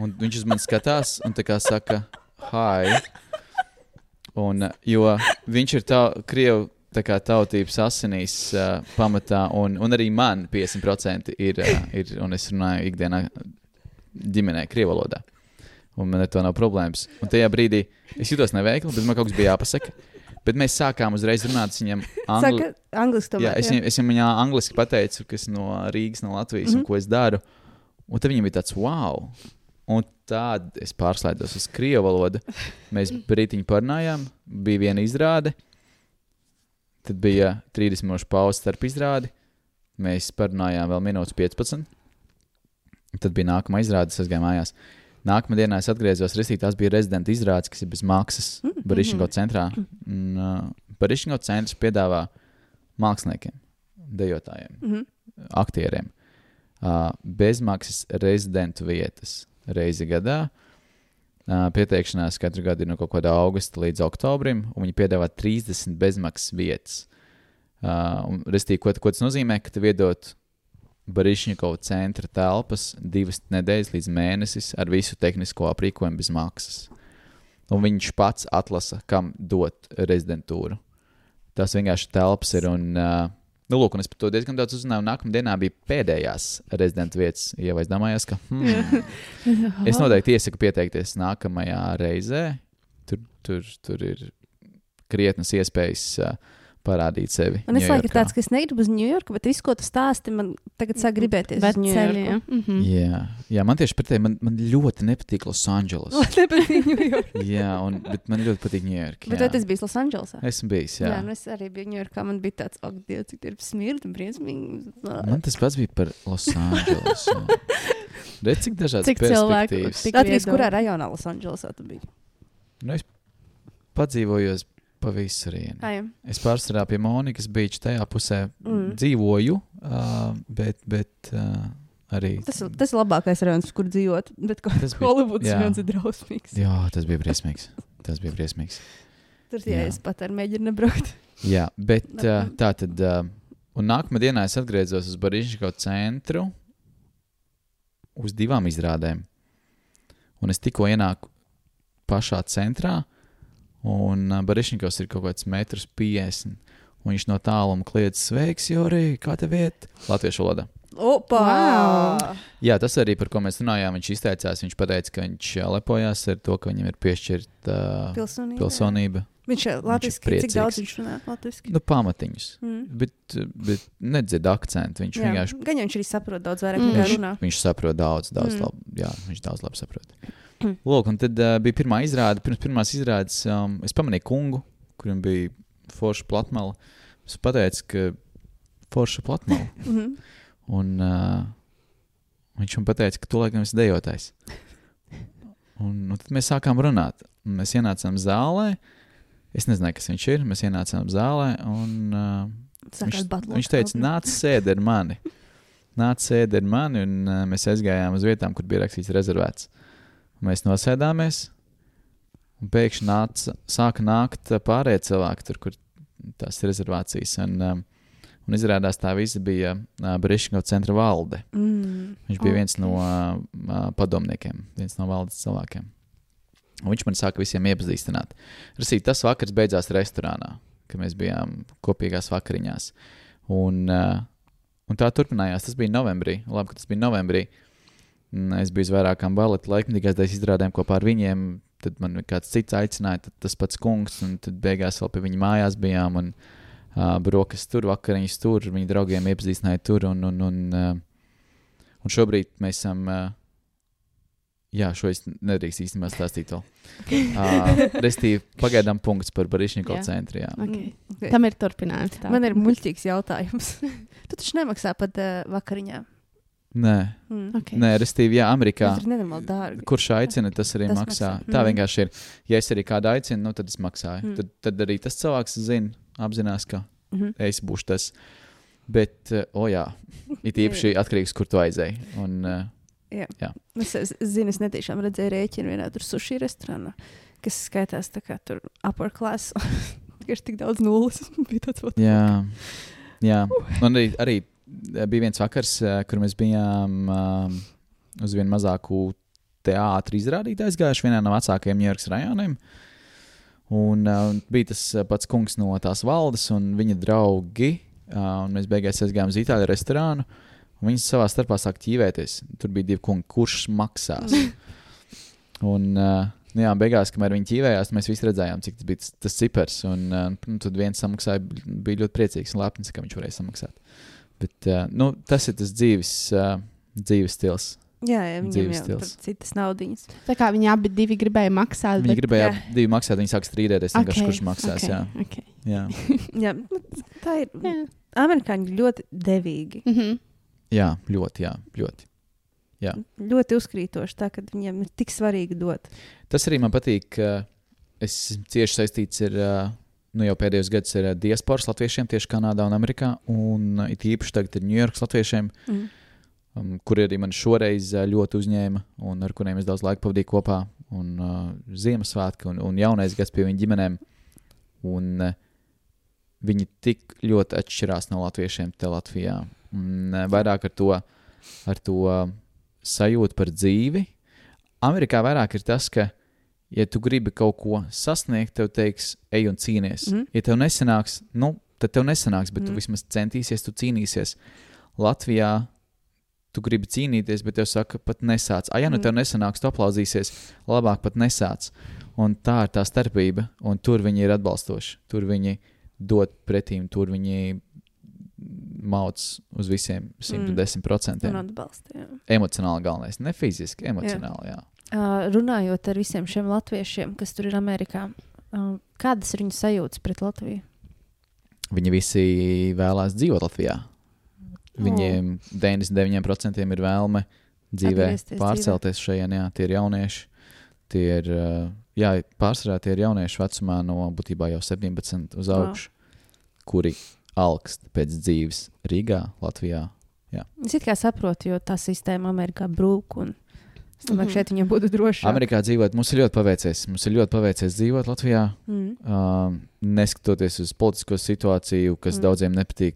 un viņš uz mani skatās un tā kā saka, hi. Un, uh, jo viņš ir tā, krievu tā kā tautības asinīs uh, pamatā, un, un arī man 50% ir, uh, ir, un es runāju ikdienā ģimenē, krievu valodā. Un man ar to nav problēmas. Un tajā brīdī es jutos neveikli, bet man kaut kas bija jāpasaka. Bet mēs sākām uzreiz runāt ar viņiem angļu. Saka, angliski tomēr. Jā, es, viņam, es viņam angliski pateicu, kas no Rīgas, no Latvijas, mm Mhm. -hmm. un ko es daru. Un tad viņam bija tāds wow. Un tad es pārslēdzos uz krievu valodu. Mēs brītiņu parunājām, bija viena izrāde. Tad bija 30 minūšu pauze starp izrādi. Mēs parunājām vēl minūtes 15. Tad bija nākamā izrāde, es gāju mājās. Nākamā dienā es atgriezos, restīvi tās bija rezidenta izrādes, kas ir bez maksas Mm, Barišķingo mhm. centrā. Un, uh, Barišķingo centrs piedāvā māksliniekiem, dejotājiem, Mhm. aktieriem uh, bezmaksas rezidentu vietas reizi gadā. Uh, pieteikšanās katru gadu ir no kaut kāda augusta līdz oktobrim, un viņi piedāvā 30 bezmaksas vietas. Uh, restīvi, ko, ko tas nozīmē, ka tev iedot Barišņikova centra telpas divas nedēļas līdz mēnesis ar visu tehnisko aprīkojumu bez maksas. Un viņš pats atlasa, kam dot rezidentūru. Tas vienkārši telpas ir. Un, uh, nu, lūk, un es par to diezgan daudz uzzināju. Nākamā dienā bija pēdējās rezidentu vietas. Ja es domāju, ka hmm, *laughs* es noteikti iesaku pieteikties nākamajā reizē. Tur, tur, tur ir krietnas iespējas uh, parādīt sevi. Man ir Ņujorkā. tāds, ka es negribu uz Ņujorku, bet viss, ko tu stāsti, man tagad sāk gribēties. Bet uz ceļi, ja. Ņujorku. Mhm. Jā, jā, man tieši pretēji, man, man ļoti nepatīk Losandželos. *laughs* Man nepatīk Ņujorka. *laughs* jā, un, bet man ļoti patīk Ņujorka. Bet vai tas bija Losandželosā? Esmu bijis, jā. Jā, nu es arī biju Ņujorkā. Man bija tāds, ak, Dievs, cik ir smirda briesmīgi. Man tas pats bija par Losandželos. *laughs* Redz, cik dažādas Cik cilvēku perspektīvas. tik- Latvijas, viedokļi. kurā rajonā Losandželosā tu biji? Nu, es padzīvoju pa visurienu. Ai, Es pārsvarā pie Monikas beigšu tajā pusē Mm. dzīvoju, uh, bet, bet uh, arī. tas, ir- tas ir labākais rajons, kur dzīvot. Bet Tas bija- Holivudas jā. rajons ir drausmīgs. Jā, tas bija briesmīgs. Tas bija briesmīgs. Tur Jā. es pat ar mēģinu nebraukt. Jā, bet uh, tā tad. Uh, un nākamā dienā es atgriezos uz Barīžņiko centru uz divām izrādēm. Un es tikko ienāku pašā centrā, un uh, Barīžņikos ir kaut kāds metrs 50. Un viņš no tāluma kliedz, sveiks, Jorī, kā tev iet? Latviešu valodā. Opa! Wow. Jā, tas arī par ko mēs runājām. Viņš izteicās, viņš teica, ka viņš ā, lepojās ar to, ka viņam ir piešķirta uh, Pilsonība. pilsonība. Viņš ir latviski, cik daudz viņš runā latviski. Nu, pamatiņus. Mm. Bet, bet nedzird akcentu. Viņš Jā, vienkārši Gan viņš arī saprot daudz vairāk Mm. viņš, runā. viņš saprot daudz, daudz Mm. labi. Jā, viņš daudz labi saprot. *clears throat* Lūk, un tad uh, bija pirmā izrāde. Pirms pirmās izrādes um, es pamanīju kungu, kurim bija forša platmala. Es pateicu, ka forša platmala. *laughs* Mhm. Un uh, viņš man teica, ka tu laikam esi dejotājs. Un, un tad mēs sākām runāt. Un mēs ienācām zālē. Es nezināju, kas viņš ir. Mēs ienācām zālē. Un, uh, viņš, viņš teica, nāc, sēdi ar mani. *laughs* Nāc, sēdi ar mani. Un uh, mēs aizgājām uz vietām, kur bija rakstīts rezervēts. Un mēs nosēdāmies. Un pēkšņi nāca, sāka nākt uh, pārējie cilvēki, tur, kur tās rezervācijas. Un, um, un izrādās, tā visa bija uh, Brīsīsku centra valde. Mm. Viņš bija Ok. viens no uh, uh, padomniekiem, viens no valdes cilvēkiem. Un viņš man sāka visiem iepazīstināt. Rasīt, tas vakars beidzās restorānā, kad mēs bijām kopīgās vakariņās. Un, uh, un tā turpinājās. Tas bija novembrī. Labi, ka tas bija novembrī. Un Es biju uz vairākām baleta laikmatīgās izrādēm kopā ar viņiem. Tad man kāds cits aicināja, tad tas pats kungs, un tad beigās vēl pie viņa mājās bijām. Un, uh, brokas tur, vakariņas tur, viņa draugiem iepazīstināja tur. Un, un, un, uh, un šobrīd mēs esam. Uh, jā, šo es nedrīkst īstenībā stāstīt vēl. Uh, *laughs* Restīvi, pagaidām punkts par Barīšņiko Jā. centru. Jā. Okay. Okay. Tam ir turpinājums. tā. Man ir muļķīgs jautājums. *laughs* tu taču nemaksā pat uh, vakariņā. Nē, Mm. Okay. nē restīvi, jā, Amerikā. Kurš aicina, tas arī Tas maksā. maksā. Tā Mm. vienkārši ir. Ja es arī kādu aicinu, nu, tad es maksāju. Mm. Mm. Tad, tad arī tas cilvēks zina, apzinās, ka Mhm. es būšu tas. Bet, uh, o jā, *laughs* it īpaši atkarīgs, kur tu aizēji. Un, uh, Es, es zinu, es netiešām redzēju rēķinu vienā tur sushi restorānā, kas skaitās tā kā tur upper class. *laughs* Ka ir tik daudz nulles. *laughs* Bija tāds jā, jā. Un arī, arī bija viens vakars, eh, kur mēs bijām um, uz vienu mazāku teātris izrādīt aizgājuši vienā no vecākajiem Ņujorkas rajoniem. Un uh, bija tas eh, pats kungs no tās valdes un viņa draugi. Uh, un mēs beigās aizgājām uz itāļu restorānu. un Viņi savā starpā sāk ķīvēties. Tur bija divi kungi, kurš maksās. *laughs* Un, uh, nu jā, beigās, kamēr viņi ķīvējās, mēs visi redzējām, cik tas bija tas, tas cipars. Un, nu, tad viens samaksāja, bija ļoti priecīgs un lepns, ka viņš varēja samaksāt. Bet, uh, nu, tas ir tas dzīves, uh, dzīves stils. Jā, jā viņam stils. tur citas naudiņas. Tā kā viņi abi divi gribēja maksāt. Viņi bet- gribēja jā. jā. divi maksāt, viņi sāk strīdēties. Okay. Kurš maksās? okay, Jā, Okay. jā. *laughs* Jā, nu, tā ir. Jā. Amerikāņi ļoti devīgi. Mm -hmm. jā, ļoti. Jā, ļoti. Ļoti uzkrītoši, tā ka viņiem ir tik svarīgi dot. Tas arī man patīk. ka Es esmu cieši saistīts ar uh, nu, jau pēdējos gados ar uh, diasporas latviešiem tieši Kanādā un Amerikā. Un uh, it īpaši tagad ar Ņujorkas latviešiem, Mm. um, kuri arī man šoreiz uh, ļoti uzņēma un ar kuriem es daudz laika pavadīju kopā. Un uh, Ziemassvētki un, un jaunais gads pie viņu ģimenēm. Un, uh, viņi tik ļoti atšķirās no latviešiem te Latvijā. Un, uh, vairāk ar to, ar to sajūtu par dzīvi. Amerikā vairāk ir tas, ka, ja tu gribi kaut ko sasniegt, tev teiks, ej un cīnies. Mhm. Ja tev nesanāks, nu, tad tev nesanāks, bet Mhm. tu vismaz centīsies, tu cīnīsies. Latvijā tu gribi cīnīties, bet tev saka, pat nesāc. Ah, ja nu Mhm. tev nesanāks, tu aplauzīsies, labāk pat nesāc. Un tā ir tā starpība, un tur viņi ir atbalstoši. Tur viņi dot pretīm, tur viņi mauc uz visiem 110%. Un Mm. atbalsta. jā. Emocionāli galvenais, ne fiziski, emocionāli. Jā. Uh, runājot ar visiem šiem latviešiem, kas tur ir Amerikā, uh, kādas ir viņu sajūtas pret Latviju? Viņi visi vēlās dzīvot Latvijā. Viņiem 99% ir vēlme dzīvē Atgriezties pārcelties šeit. Jā, tie ir jaunieši. Tie ir, uh, jā, pārsvarā tie ir jaunieši vecumā no būtībā jau 17 uz augšu, kuri augst pēc dzīves Rīgā, Latvijā. Es it kā saprotu, jo tā sistēma Amerikā brūk. Un... Es domāju, Mhm. ka šeit viņiem būtu droši. Amerikā dzīvot, mums ir ļoti paveicies. Mums ir ļoti paveicies dzīvot Latvijā, Mm. uh, neskatoties uz politisko situāciju, kas Mm. mm. daudziem nepatīk.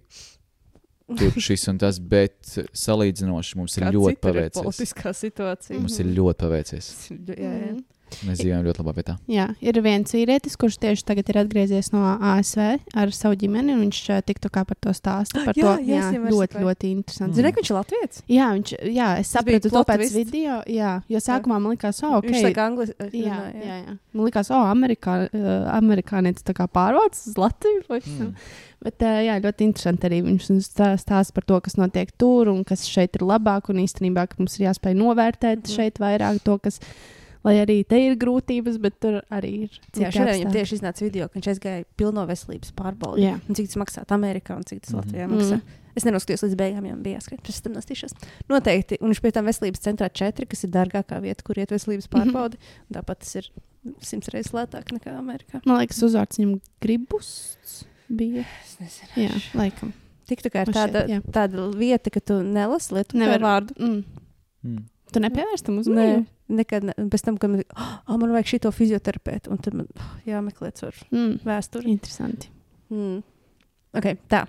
Tur šis un tas, bet salīdzinoši mums ir Kā ļoti citur ir paveicies. Politiskā situācija. Mums ir ļoti paveicies. Jā, jā. Mēs dzīvojam ļoti labā vietā. Jā, ir viens vīrietis, kurš tieši tagad ir atgriezies no ASV ar savu ģimeni. un Viņš eh, tiktu kā par to stāstu. Par Jā, to, jā, jā, ļoti, saprast. ļoti interesanti. Zini, ka viņš ir latviečs? Jā, viņš, jā, es sapratu to pēc twist. video. Jā, jo sākumā man likās, oh, ok. Viņš saka, anglis. Jā, jā, jā. Man liekas, oh, Amerikā, uh, amerikānietis tā kā pārvācis uz Latviju. Mm. Bet uh, jā, ļoti interesanti arī viņš stā- stāsta par to, kas notiek tur un kas šeit ir labāk. Un īstenībā mums ir jāspēj novērtēt Mhm. šeit vairāk to, kas, lai arī te ir grūtības, bet tur arī ir. Jā, šodien viņam tieši iznāca video, ka viņš aizgāja pilno veselības pārbaudi. Jā. Un cik tas maksā Amerikā un cik tas Mhm. Latvijā maksā. Mm. Es nenoskatījos līdz beigām, jau bija jāskrien. Pēc tam nostīšos. Noteikti. Un viņš pie tam veselības centrā četri, kas ir dārgākā vieta, kur iet veselības Mhm. pārbaudi. Tāpat tas ir simts reizes lētāk nekā Amerikā. Man liekas, uzvārds viņam gribus bija. Es nezinu. Jā, laikam. Tik tā kā ir tāda, jā. tāda vieta, ka tu nelasi lietu Nevar- vārdu. Mm. Mm. Tu nepievērsi tam uzmanību? Nekad. Ne. Pēc tam, kad man, oh, man vajag šito fizioterapeitu, un tad man oh, jāmeklē caur Mm. vēsturi. Interesanti. Mm. Okay, tā.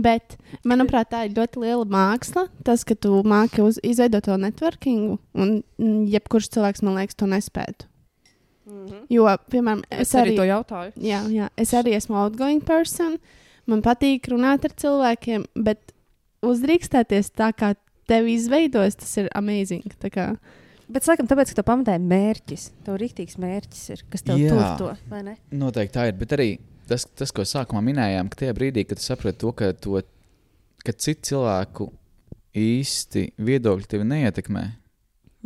Bet, manuprāt, tā ir ļoti liela māksla. Tas, ka tu māki uz, izveidot to networkingu, un mm, jebkurš cilvēks, man liekas, to nespētu. Mm -hmm. Jo, piemēram, es, arī, to jautāju. jā, jā, es arī esmu outgoing person. Man patīk runāt ar cilvēkiem, bet uzdrīkstēties tā, kā tev izveidojas, tas ir amazing. Tā kā, Bet, laikam, tāpēc, ka tu pamatēji mērķis. Tev rīktīgs mērķis ir, kas tev Jā. tur to, vai ne? Noteikti tā ir. Bet arī tas, tas, ko sākumā minējām, ka tajā brīdī, kad tu saproti to, ka, to, ka citu cilvēku īsti viedokļi tevi neietekmē.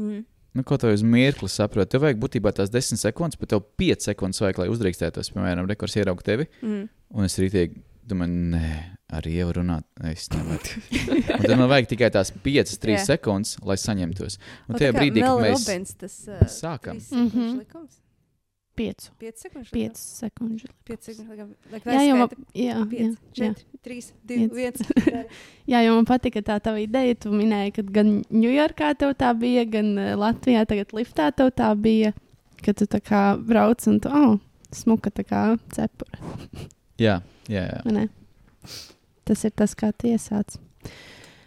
Mm. Nu, ko tev uz mirkli saproti? Tev vajag būtībā tās 10 sekundes, bet tev 5 sekundes vajag, lai uzdrīkstētos. Piemēram, rekurs ierauga tevi, Mm. un es rītīgi domāju, nē, arī jau runāt. Es nevaru. Tad man vajag tikai tās 5, 3 Jā. sekundes, lai saņemtos. Un O, tajā brīdī, kad mēs Robbins, tas, uh, sākam. sekundžu piecu likums? sekundžu. Pieci sekundžu likums. Lai Jā, jo man, jā, jā, Pieci, jā. četri, trīs, divi, Pieci. viens. *laughs* jā, jo man patika tā tava ideja. Tu minēji, ka gan Ņujorkā tev tā bija, gan Latvijā tagad liftā tev tā bija. Kad tu tā kā brauc un tu, oh, smuka tā kā cepura. Jā, jā, jā. Tas ir tas, kā tu iesāc.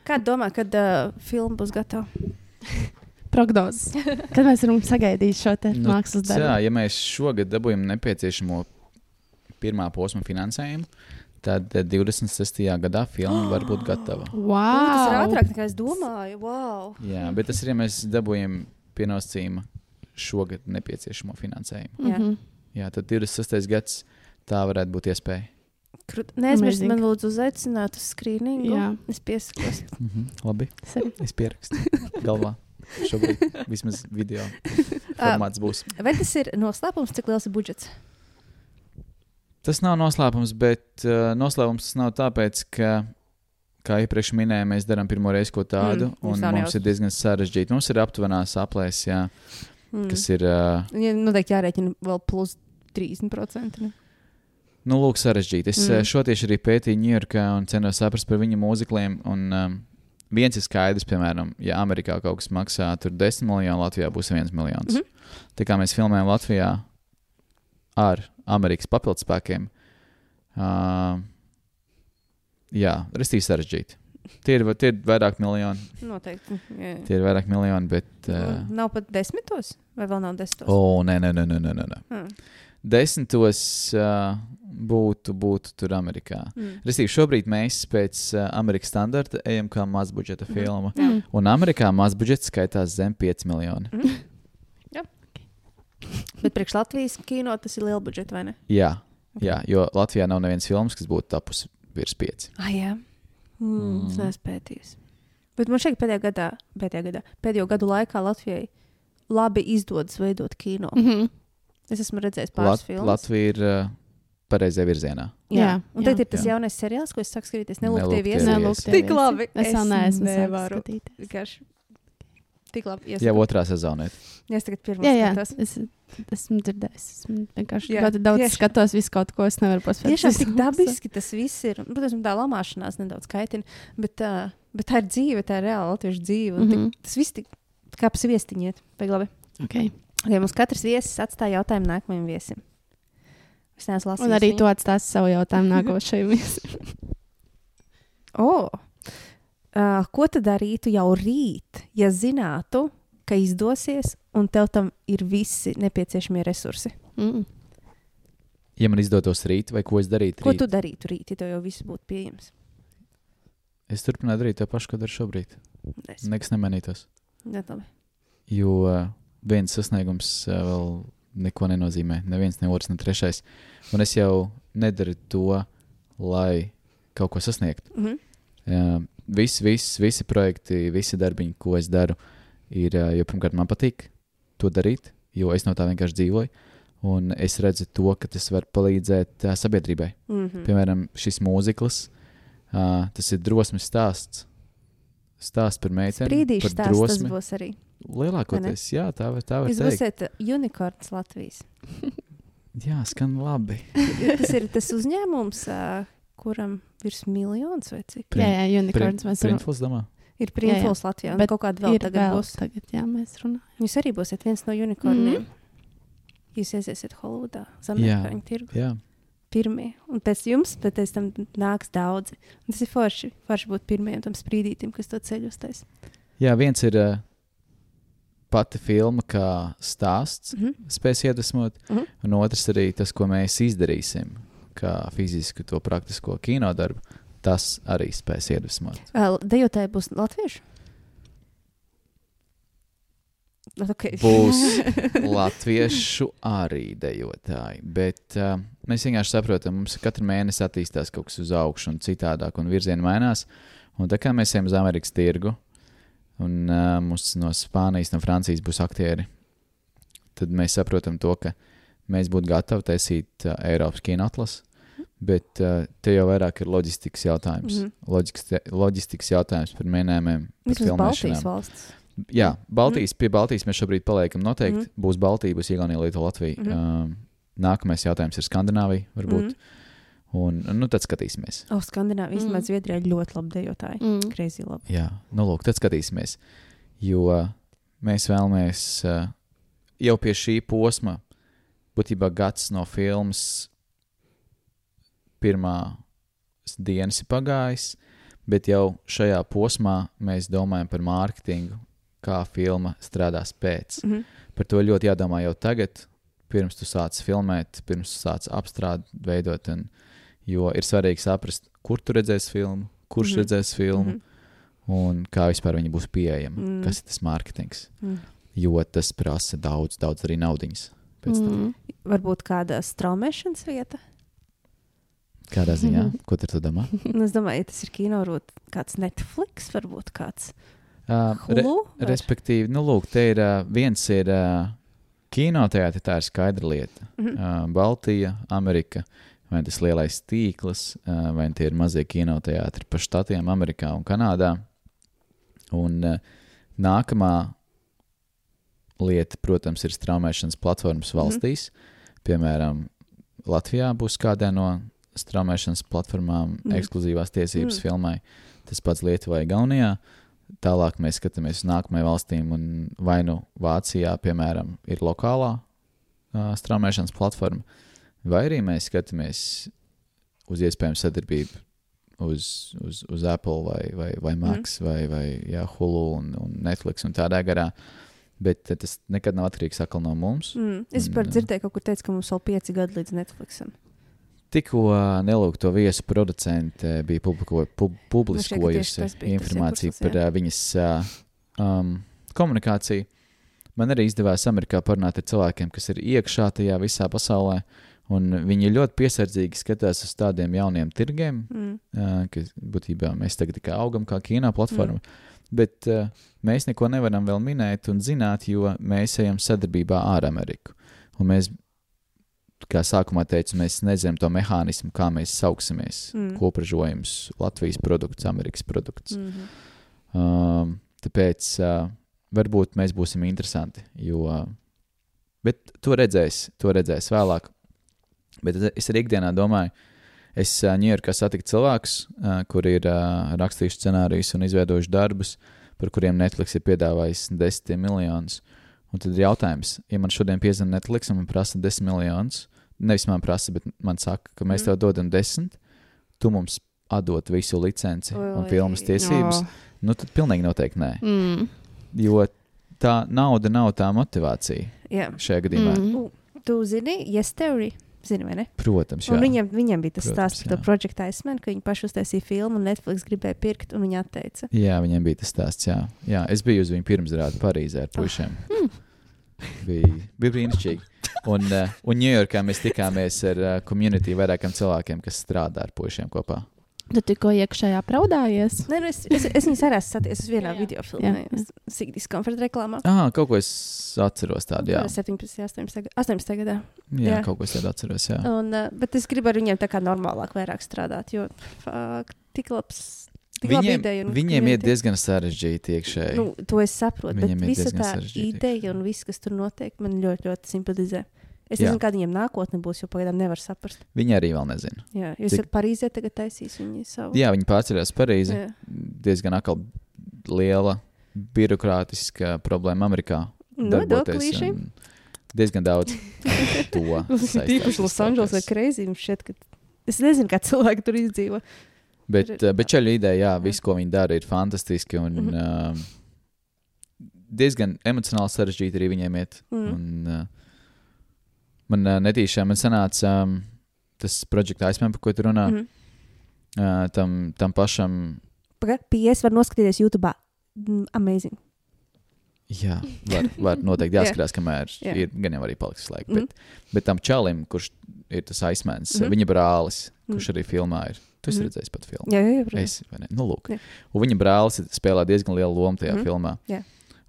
Kā domā, kad uh, filma būs gatava? Prognozes. *laughs* Kad mēs varam sagaidīt šo te Nu, mākslas Jā, darbu? ja mēs šogad dabūjam nepieciešamo pirmā posma finansējumu, tad eh, 26. gadā filma var būt *gasps* gatava. Wow! Wow. Tas ir ātrāk nekā es domāju. Wow. Jā, bet tas ir, ja mēs dabūjam pienosacījuma šogad nepieciešamo finansējumu. Jā. Mhm. Jā, tad 26. gads tā varētu būt iespēja. Krut- Neaizmirst Amazing. man lūdzu uzaicināt uz skrīningu. Jā. Es piesakos. *laughs* Mhm, labi, Tas ir- es pierakstu galvā. Šobrīd vismaz video *laughs* *laughs* formāts būs. Vai tas ir noslēpums, cik liels ir budžets? Tas nav noslēpums, bet uh, noslēpums tas nav tāpēc, ka, kā iepriekš minēju, mēs darām pirmo reizi ko tādu, Mm, mm, mums mums ir diezgan sarežģīti. Mums ir aptuvenās aplēses, jā, Mm. kas ir. Uh, Ja, noteikti jārēķina vēl plus 30%. Ne? Nu, lūk, sarežģīti. Es Mm. mm. šo tieši arī pētīju Ņujorkā un cenos saprast par viņa mūzikliem. Un, um, viens ir skaidrs, piemēram, ja Amerikā kaut kas maksā tur 10 miljonu, Latvijā būs 1 miljons. Mm -hmm. Tā kā mēs filmējam Latvijā ar Amerikas papildspēkiem, uh, jā, restīgi sarežģīti. Tie ir, tie ir vairāk miljoni, Noteikti. Jā. tie ir vairāk miljoni, bet. Uh, nav pat desmitos, vai vēl nav desmitos? o, nē, nē, nē, nē, nē, nē. Hmm. Desmitos uh, būtu, būtu tur Amerikā. Mm. Restīvi, šobrīd mēs pēc uh, Amerikas standarta ejam kā mazbudžeta Mhm. filma. Mm. Un Amerikā mazbudžets skaitās zem 5 miljoni. Bet priekš Latvijas kino tas ir liela budžeta, vai ne? Jā, Jā, jo Latvijā nav nevienas filmas, kas būtu tapusi virs pieci. Ah, jā. Mm, mm. Es Mm. neesmu pētījis. Bet man ka pēdējā gadā, pēdējā gadā, pēdējo gadu laikā Latvijai labi izdodas veidot kino. Mm -hmm. Es esmu redzējis pāris Lat filmas. Latvija ir uh, pareizajā virzienā. Jā, Jā, un jā. tagad ir tas Jā. jaunais seriāls, ko es sāku skatīties. Nelūk, viesi. Nelūk, Tik labi. Es Es neesmu nevaru. skatīties. Vienkārši Tik labi. Jā, iesaku. otrā sezonā. Jā, es tagad pirmo Jā, jā, skatos. es esmu dzirdējis. Esmu vienkārši Jā, ļoti daudz tieši. skatos, visu kaut ko es nevaru paspēt. Tiešām tik dabiski tas viss ir. Un, Protams, tā lamāšanās nedaudz kaitina, bet, uh, bet tā ir dzīve, tā ir reāla latviešu dzīve. Mm Mhm. -hmm. Tas viss tik kā pa sviestiņiet. Vai labi? Okay. Ja mums katrs viesis atstāja jautājumu nākamajam viesim. Es neesmu lasījis. Un arī viņu. tu atstāsi savu jautājumu nākošajam viesim. *laughs* O, uh, ko tu darītu jau rīt, ja zinātu, ka izdosies un tev tam ir visi nepieciešamie resursi? Mm. Ja man izdotos rīt, vai ko es darītu? Ko rīt? tu darītu rīt, ja tev jau viss būtu pieejams? Es turpinātu darīt to pašu, ko daru šobrīd. Es Nekas nemainītos. nezinu. Jo viens sasniegums uh, vēl neko nenozīmē. Neviens, ne otrs, ne trešais. Un es jau nedaru to, lai kaut ko sasniegtu. Mhm. Uh, visi, visi, visi projekti, visi darbiņi, ko es daru, ir, uh, jo pirmkārt man patīk to darīt, jo es no tā vienkārši dzīvoju. Un es redzu to, ka tas var palīdzēt uh, sabiedrībai. Mhm. Piemēram, šis mūzikls, uh, tas ir drosmes stāsts. Stāsts par meiteni. Brīdīšu par stāsts tas drosmi. būs arī. Lielākoties, jā, tā var, tā var Jūs teikt. būsiet unikorns Latvijas. *laughs* Jā, skan labi. *laughs* tas ir tas uzņēmums, ā, kuram virs miljons vai cik. Prin- jā, jā, unikorns varam. Printfuls domā? Ir Printfuls Latvijā, Bet kaut kāda vēl tagad vēl būs. tagad, jā, mēs runājam. Jūs arī būsiet viens no unikorniem. Mhm. Jūs aiziesiet Holivudā, uz Jā. amerikāņu tirgu. Jā. Pirmie. Un pēc jums, bet pēc tam nāks daudzi. Un tas ir forši. Forši būt pirmajam tam sprīdītim, kas to ceļu uztais. jā, viens ir uh, pati filma, kā stāsts, Mhm. spēs iedvesmot, Mhm. un otrs arī tas, ko mēs izdarīsim, kā fizisku to praktisko kino darbu. Tas arī spēs iedvesmot. Dejotāji būs latvieši? Nu, Okay. Būs *laughs* latviešu arī dejotāji, bet uh, mēs vienkārši saprotam, mums katru mēnesi attīstās kaut kas uz augšu un citādāk, un virzieni mainās. Un tā kā mēs ejam uz Amerikas tirgu, un uh, mums no Spānijas, no Francijas būs aktieri, tad mēs saprotam to, ka mēs būtu gatavi taisīt uh, Eiropas kinotlas. Bet uh, te jau vairāk ir loģistikas jautājums. Mm Mhm. -hmm. Loģistikas, loģistikas jautājums par minējumiem, par Vismaz Baltijas filmēšanām. valsts. Jā, Baltijas, mm. pie Baltijas mēs šobrīd paliekam. Noteikti Mhm. mm. būs Baltija, būs Igaunija, Lietuva, Latvija. Mhm. Mm. Um, nākamais jautājums ir Skandināvija, varbūt. Mhm. Mm. Un, nu, tad skatīsimies. O, Skandināvija, Mm. Zviedrijā ir ļoti labi dejotāji. Mm. Kreizi labi. Jā, nu, lūk, tad skatīsimies. Jo mēs vēlamies uh, jau pie šī posma, būtībā gads no filmas pirmā dienas ir pagājis, bet jau šajā posmā mēs domājam par mārketingu, kā filma strādās pēc. Mhm. Par to ļoti jādomā jau tagad, pirms tu sāc filmēt, pirms tu sāc apstrādāt, veidot. Un, jo ir svarīgi saprast, kur tu redzēsi filmu, kurš mm. -hmm. redzēs filmu mm. -hmm. un kā vispār viņa būs pieejama. Mm. Mm. Kas ir tas mārketings? Mm. Jo tas prasa daudz, daudz arī tam. Mm. Varbūt kāda straumēšanas vieta. Kādā ziņā? Mhm. Ko tur tu domā? Nu, *laughs* es domāju, ja tas ir kino, varbūt kāds Netflix, varbūt kāds Uh, re, vai- respektīvi, nu, lūk, te ir uh, viens ir uh, kinoteātris, tā ir skaidra lieta. Mhm. uh, Baltija, Amerika, vai tas lielais tīkls, uh, vai tie ir mazie kinoteātri pa štatiem, Amerikā un Kanādā. Un uh, nākamā lieta, protams, ir straumēšanas platformas Mhm. valstīs. Piemēram, Latvijā būs kādā no straumēšanas platformām Mhm. ekskluzīvās tiesības Mhm. filmai. Tas pats Lietuvā, Igaunijā. Tālāk mēs skatāmies uz nākamajām valstīm, un vai nu Vācijā, piemēram, ir lokālā uh, straumēšanas platforma, vai arī mēs skatāmies uz iespējamu sadarbību uz, uz, uz Apple vai, vai, vai Max mm. vai, vai jā, Hulu un, un Netflix un tādā garā. Bet eh, tas nekad nav atkarīgs no mums. Mm. Es par uh, dzirdēju, kaut kur teicu, ka mums vēl pieci gadi līdz Netflixam. Tikko uh, nelūk to viesu producente bija publiko, pub, ka publiskojusi tas informāciju par jā. uh, viņas uh, um, komunikāciju. Man arī izdevās Amerikā parunāt ar cilvēkiem, kas ir iekšā tajā visā pasaulē. Un viņi ļoti piesardzīgi skatās uz tādiem jauniem tirgiem, Mm. uh, ka būtībā mēs tagad tikai augam kā kino platforma. Mm. Bet uh, mēs neko nevaram vēl minēt un zināt, jo mēs ejam sadarbībā ar Ameriku. Un mēs, kā sākumā teicu, mēs nezinām to mehānismu, kā mēs sauksimies. Mm. Kopražojums, Latvijas produkts, Amerikas produkts. Mm. Mhm. Um, tāpēc uh, varbūt mēs būsim interesanti. Jo, uh, bet to redzēs, to redzēs vēlāk. Bet es- arī ikdienā domāju, es Ņujorkā satiku cilvēkus, kuri ir rakstījuši scenārijus un izveidojuši darbus, par kuriem Netflix ir piedāvājis desmitiem miljonus. Un tad ir jautājums, ja man šodien piezvanīja Netflix un man prasa desmit miljonus, nevis man prasa, bet man saka, ka mēs Mm. tev dodam desmit, tu mums atdot visu licenci un Oi. filmas tiesības. Oh. Nu, tad pilnīgi noteikti nē. Mm. Jo tā nauda nav tā motivācija Jā. šajā gadījumā. Mm. Tu zini, yes, teorija. Zini, vai ne? Protams, Un jā. viņiem, viņiem bija tas Protams, stāsts par to projektu aizsmēnu, ka viņi paši uztaisīja filmu, un Netflix gribēja pirkt, un viņi atteica. jā, viņiem bija tas stāsts. Jā. jā, es biju uz viņu pirmsrādu Parīzē ar puišiem. Mm. Bija, bija brīnišķīgi. Un, uh, un Ņujorkā mēs tikāmies ar uh, komunitī vairākiem cilvēkiem, kas strādā ar puišiem kopā. Tu tikko iekšējā praudājies. Nē, nu es, es, es viņus arī esmu saticis vienā Jā, jā. video filmā, Jā, jā. Sigdis komforta reklāmā. Ah, kaut ko es atceros tādu, jā. 17, 18, 18 gadā. Jā, Jā. kaut ko es tādu atceros, jā. Un, bet es gribu ar viņiem tā kā normālāk vairāk strādāt, jo fuck, tik labs. Tik Viņiem, ideja un viņiem ir diezgan sarežģīti iekšēji. Nu, to es saprotu, Viņiem bet visa tā sarežģīti ideja un viss, kas tur notiek, man ļoti, ļoti simpatizē. Es nezinu, kāda viņiem nākotne būs, jo pagaidām nevar saprast. Viņi arī vēl nezina. Jā, jūs Cik- Parīzē tagad taisījis viņu savu. Jā, viņi pārceļās Parīzi. Jā. diezgan akal liela birokrātiska problēma Amerikā. Nodokļīši. un Diezgan daudz *laughs* to. Tīpaši Losandželosā kaut kas. ir kreizī. Mums šķiet, ka es nezinu, kā cilvēki tur izdzīvo. Bet, ir- bet čaļu ideja, jā, viss, ko viņi dara, ir fantastiski. Un, mm. -hmm. uh, diezgan emocionāli sarežģīti arī viņiem iet. Mm. Un, uh, man uh, netīšām man sanāca um, tas projekts aizmēr, par ko tu runā. Mm. -hmm. uh, tam, tam pašam, PS var noskatīties YouTube. Mm, Amazing. jā, var, var noteikti *laughs* Jā. jāskatās, kamēr Jā. ir gan jau arī paliks laika. Bet, bet tam čalim, kurš ir tas aizmēns, mm. -hmm. viņa brālis, kurš Mhm. arī filmā ir. Tu esi Mhm. redzējis pat filmu. Jā, jā, jā. Es, nu, lūk. Jā. Un viņa brālis spēlē diezgan lielu lomu tajā mm. -hmm. filmā. Jā.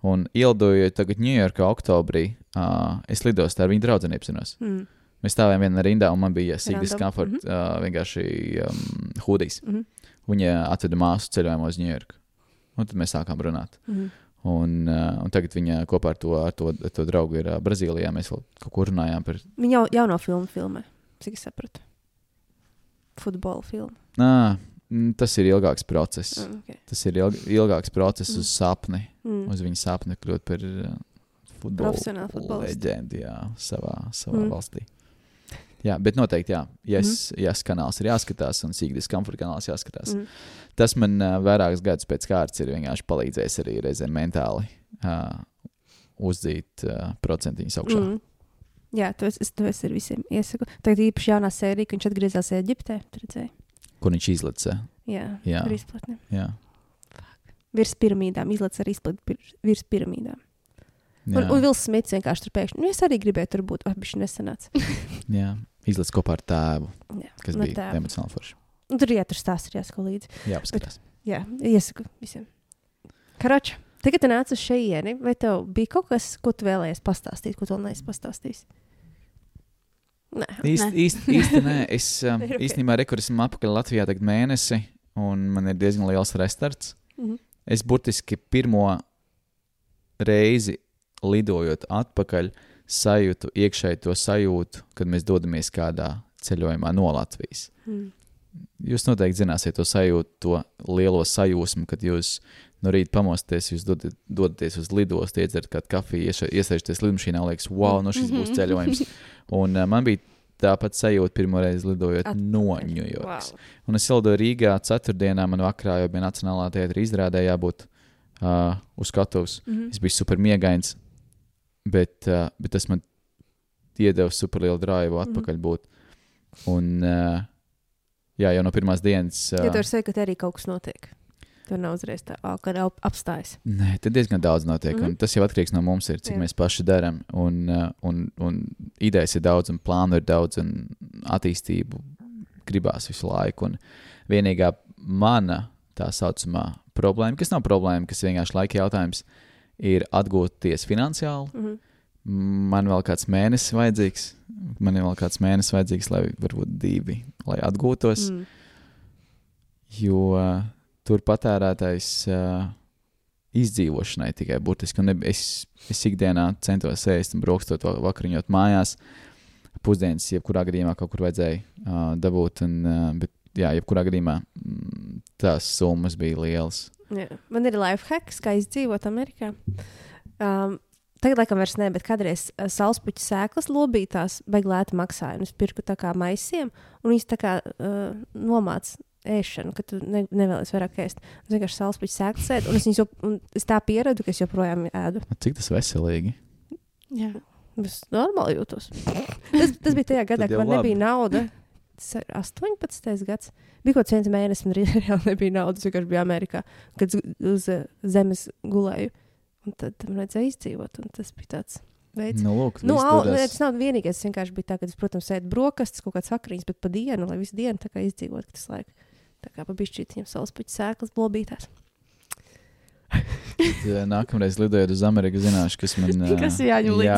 Un ielidojot tagad Ņujorkā, oktobrī, uh, es lidostāju ar viņu draugu iepazinos. Mm. Mēs stāvējām vienā rindā, un man bija Sigūda Mhm. mm -hmm. uh, vienkārši um, hūdijs. Mm -hmm. Viņa atveda māsu ceļojumā uz Ņujorku. Un tad mēs sākām runāt. Mm -hmm. Un, uh, un tagad viņa kopā ar to, ar to, ar to draugu ir uh, Brazīlijā. Mēs vēl kaut ko runājām par. Viņa jau jauno filmu filmē, cik es sapratu. Futbola filmu. Nā, tas ir ilgāks process. Mm, okay. Tas ir ilg, ilgāks process Mhm. uz sapni. mm. Uz viņa sapni kļūt par uh, futbola leģendu savā, savā Mm. mm. valstī. Jā, bet noteikti, jā, ja es, mm. ja es kanāls ir jāskatās, un Sīgdas komforta kanāls jāskatās. Mm. Mm. Tas man uh, vairākus gadus pēc kārtas ir vienkārši palīdzējis arī reizēm mentāli uh, uzdzīt uh, procentiņus augšā. Mm. Mm. Jā, to es, to es arī visiem iesaku. Tagad īpaši jaunā sērija, ka viņš atgriezās Eģiptē. Tu redzēji? Kur viņš izlaica? Jā, Jā. ar izplatni. Jā, Virs piramīdām, izlaiž ar izplatni virs piramīdām. Un, jā, un Vils Smits vienkārši tur pēkšņi. Nu, es arī gribēju tur būt. Ah, viņš nesanāca. jā. izlaica kopā ar tēvu, Jā, kas no bija tēva. emocionāli forši. Un tur jā, tur stāsts ir jāsako līdzi. Jā, paskatās. Jā, iesaku visiem. Karoči, tagad tu nāc uz šejieni, vai tev bija kaut kas, ko tu vēlējies pastāstīt, ko tu vēl neesi pastāstījis? Nē, Īsti, Nē. īsti, īsti nē. Es *laughs* um, īstenībā rekur esmu apakaļ Latvijā tagad mēnesi, un man ir diezgan liels restarts. Mhm. Es burtiski pirmo reizi lidojot atpakaļ, sajūtu iekšēji to sajūtu, kad mēs dodamies kādā ceļojumā no Latvijas. Mm. Jūs noteikti zināsiet to sajūtu, to lielo sajūsmu, kad jūs no rīta pamosties, jūs dodat, dodaties uz lidostu, iedzerat kādu kafiju, ieša- iesaisties lidmašīnā, liekas, wow, nu šis būs ceļojums. *laughs* Un uh, man bija tāpat sajūta pirmo reizi lidojot Atpakaļ. no Ņujorkas. Wow. Un es ielidoju Rīgā ceturtdienā, man vakarā jau bija Nacionālā teātra izrādē jābūt uh, uz skatuves. Mhm. Es biju super miegains, bet, uh, bet tas man iedeva super lielu drāvu Mhm. atpakaļ būt. Un, uh, jā, jau no pirmās dienas. Ja Uh, tu vari teikt, ka te arī kaut kas notiek. Tur nav uzreiz tā, "Ā, kad ap- apstājas. Nē, tad diezgan daudz notiek. Mm. -hmm. Tas jau atkarīgs no mums, ir, cik Jā. Mēs paši darām. Un, un, un idejas ir daudz, un plānu ir daudz, un attīstību gribās visu laiku. Un vienīgā mana tā saucamā problēma, kas nav problēma, kas vienkārši laika jautājums, ir atgūties finansiāli. Mhm. Man vēl kāds mēnesis vajadzīgs. Man ir vēl kāds mēnesis vajadzīgs, lai varbūt divi, lai atgūtos. Mm. Mm. Jo tur patērētais uh, izdzīvošanai tikai burtiski. Ne- es, es ikdienā centos ēst un brokstot va- vakariņot mājās. Pusdienas, jebkurā gadījumā, kaut kur vajadzēja uh, dabūt. Un, uh, bet, jā, jebkurā gadījumā mm, tās summas bija lielas. Jā. Man ir life hacks, kā izdzīvot Amerikā. Um, tagad, laikam, vairs ne, bet kādreiz uh, saulespuķu sēklas lobītās beigas lēti maksāja. Es pirku tā kā maisiem, un viņas tā kā uh, nomāca ēšanu, ka tu ne, nevēlies vairāk ēst. Es vienkārši saulespuķu sēklas ēdu, un es, jop, un es tā pieradu, ka es joprojām ēdu. Cik tas veselīgi? Jā. Es normāli jūtos. Tas, tas bija tajā gadā, kad man labi. nebija nauda. Tas ir 18. gads. Bija kaut kāds viens mēnesis, man *laughs* reāli nebija naudas. Es vienkārši biju Amerikā, kad uz, uh, zemes gulēju. Un tad man vajadzēja izdzīvot. un Tas bija tāds veids. Nu, lūk, Nu, dodas. nē, tas nav vienīgais. Tas vienkārši bija tā, ka es, protams, ēdu brokastis, kaut kādas vakariņas, bet pa dienu, lai visu dienu tā kā izdzīvot, ka tas laika. Tā kā pa bišķīt viņam savas puķu sēklas blobītās. Tad, eh, Nākamreiz lidojot uz Ameriku, zināšu, kas man *laughs* eh, Kas jāņem līdzi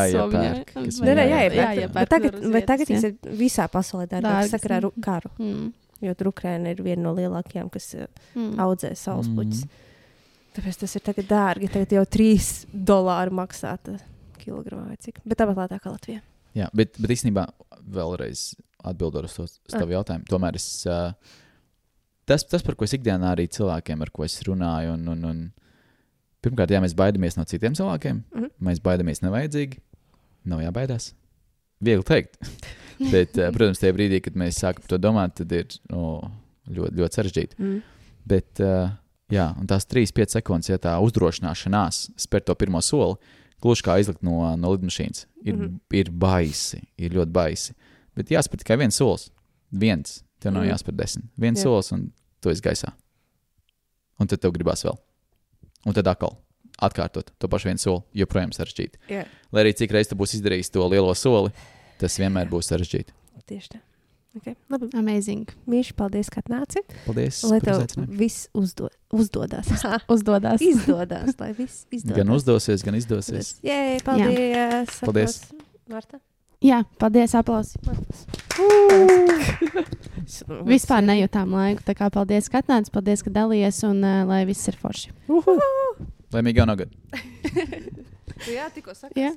kas Vai Nē, man nē, jā, jāiepērk. jāiepērk Bet tagad, tagad tas ir visā pasaulē dārgāk Dārgas, sakarā ar jā. karu. Mm. Jo tur Ukraina ir viena no lielākajām, kas uh, Mm. audzē saules puķus. Mm. Tāpēc tas ir tagad dārgi. Tagad jau 3 dolāri maksā tā kilogramā vai cik. Bet tāpat lētāk kā Latvijā. Jā, bet, bet īstenībā vēlreiz atbildot uz to uz Ah. tavu jautājumu, tomēr es. Uh, tas, tas, par ko es ikdienā arī cilvēkiem, ar ko es runāju, un, un, un pirmkārt, jā, mēs baidāmies no citiem cilvēkiem. Mhm. Mēs baidāmies nevajadzīgi. Nav jābaidās. Viegli teikt. *laughs* bet, uh, protams, tajā brīdī, kad mēs sākam to domāt, tad ir oh, ļoti, ļoti sarežģīti. Mm. Bet, uh, jā, un tās 3-5 sekundes, ja tā uzdrošināšanās spēr to pirmo soli, gluži kā izlikt no, no lidmašīnas, ir, mm. -hmm. ir baisi, ir ļoti baisi. Bet jāspēr tikai viens solis. Viens, tev nav Mhm. jāspēr desmit. Viens Jā. solis, un tu esi gaisā. Un tad tev gribās vēl. Un tad atkal atkārtot to pašu vienu soli, joprojām sarežģīti. Jā, Lai arī cik reizes tu būsi izdarījis to lielo soli, tas vienmēr būs sarežģīti. tieši tā. Okay. Labi, Amazing. Mīši, paldies, ka atnāci. Paldies! Lai tev viss uzdo, uzdodas. Uzdodās. *laughs* Izdodas, lai viss izdodas. Gan uzdosies, gan izdosies. Jē, paldies. Paldies. Aplausi. Marta. Jā, paldies, aplausi. *laughs* Vispār nejūtām laiku. Tā kā paldies, ka atnāci, paldies, ka dalījies un uh, lai viss ir forši. Laimīgi jaunā gada! *laughs* Jā, tikko. Jā.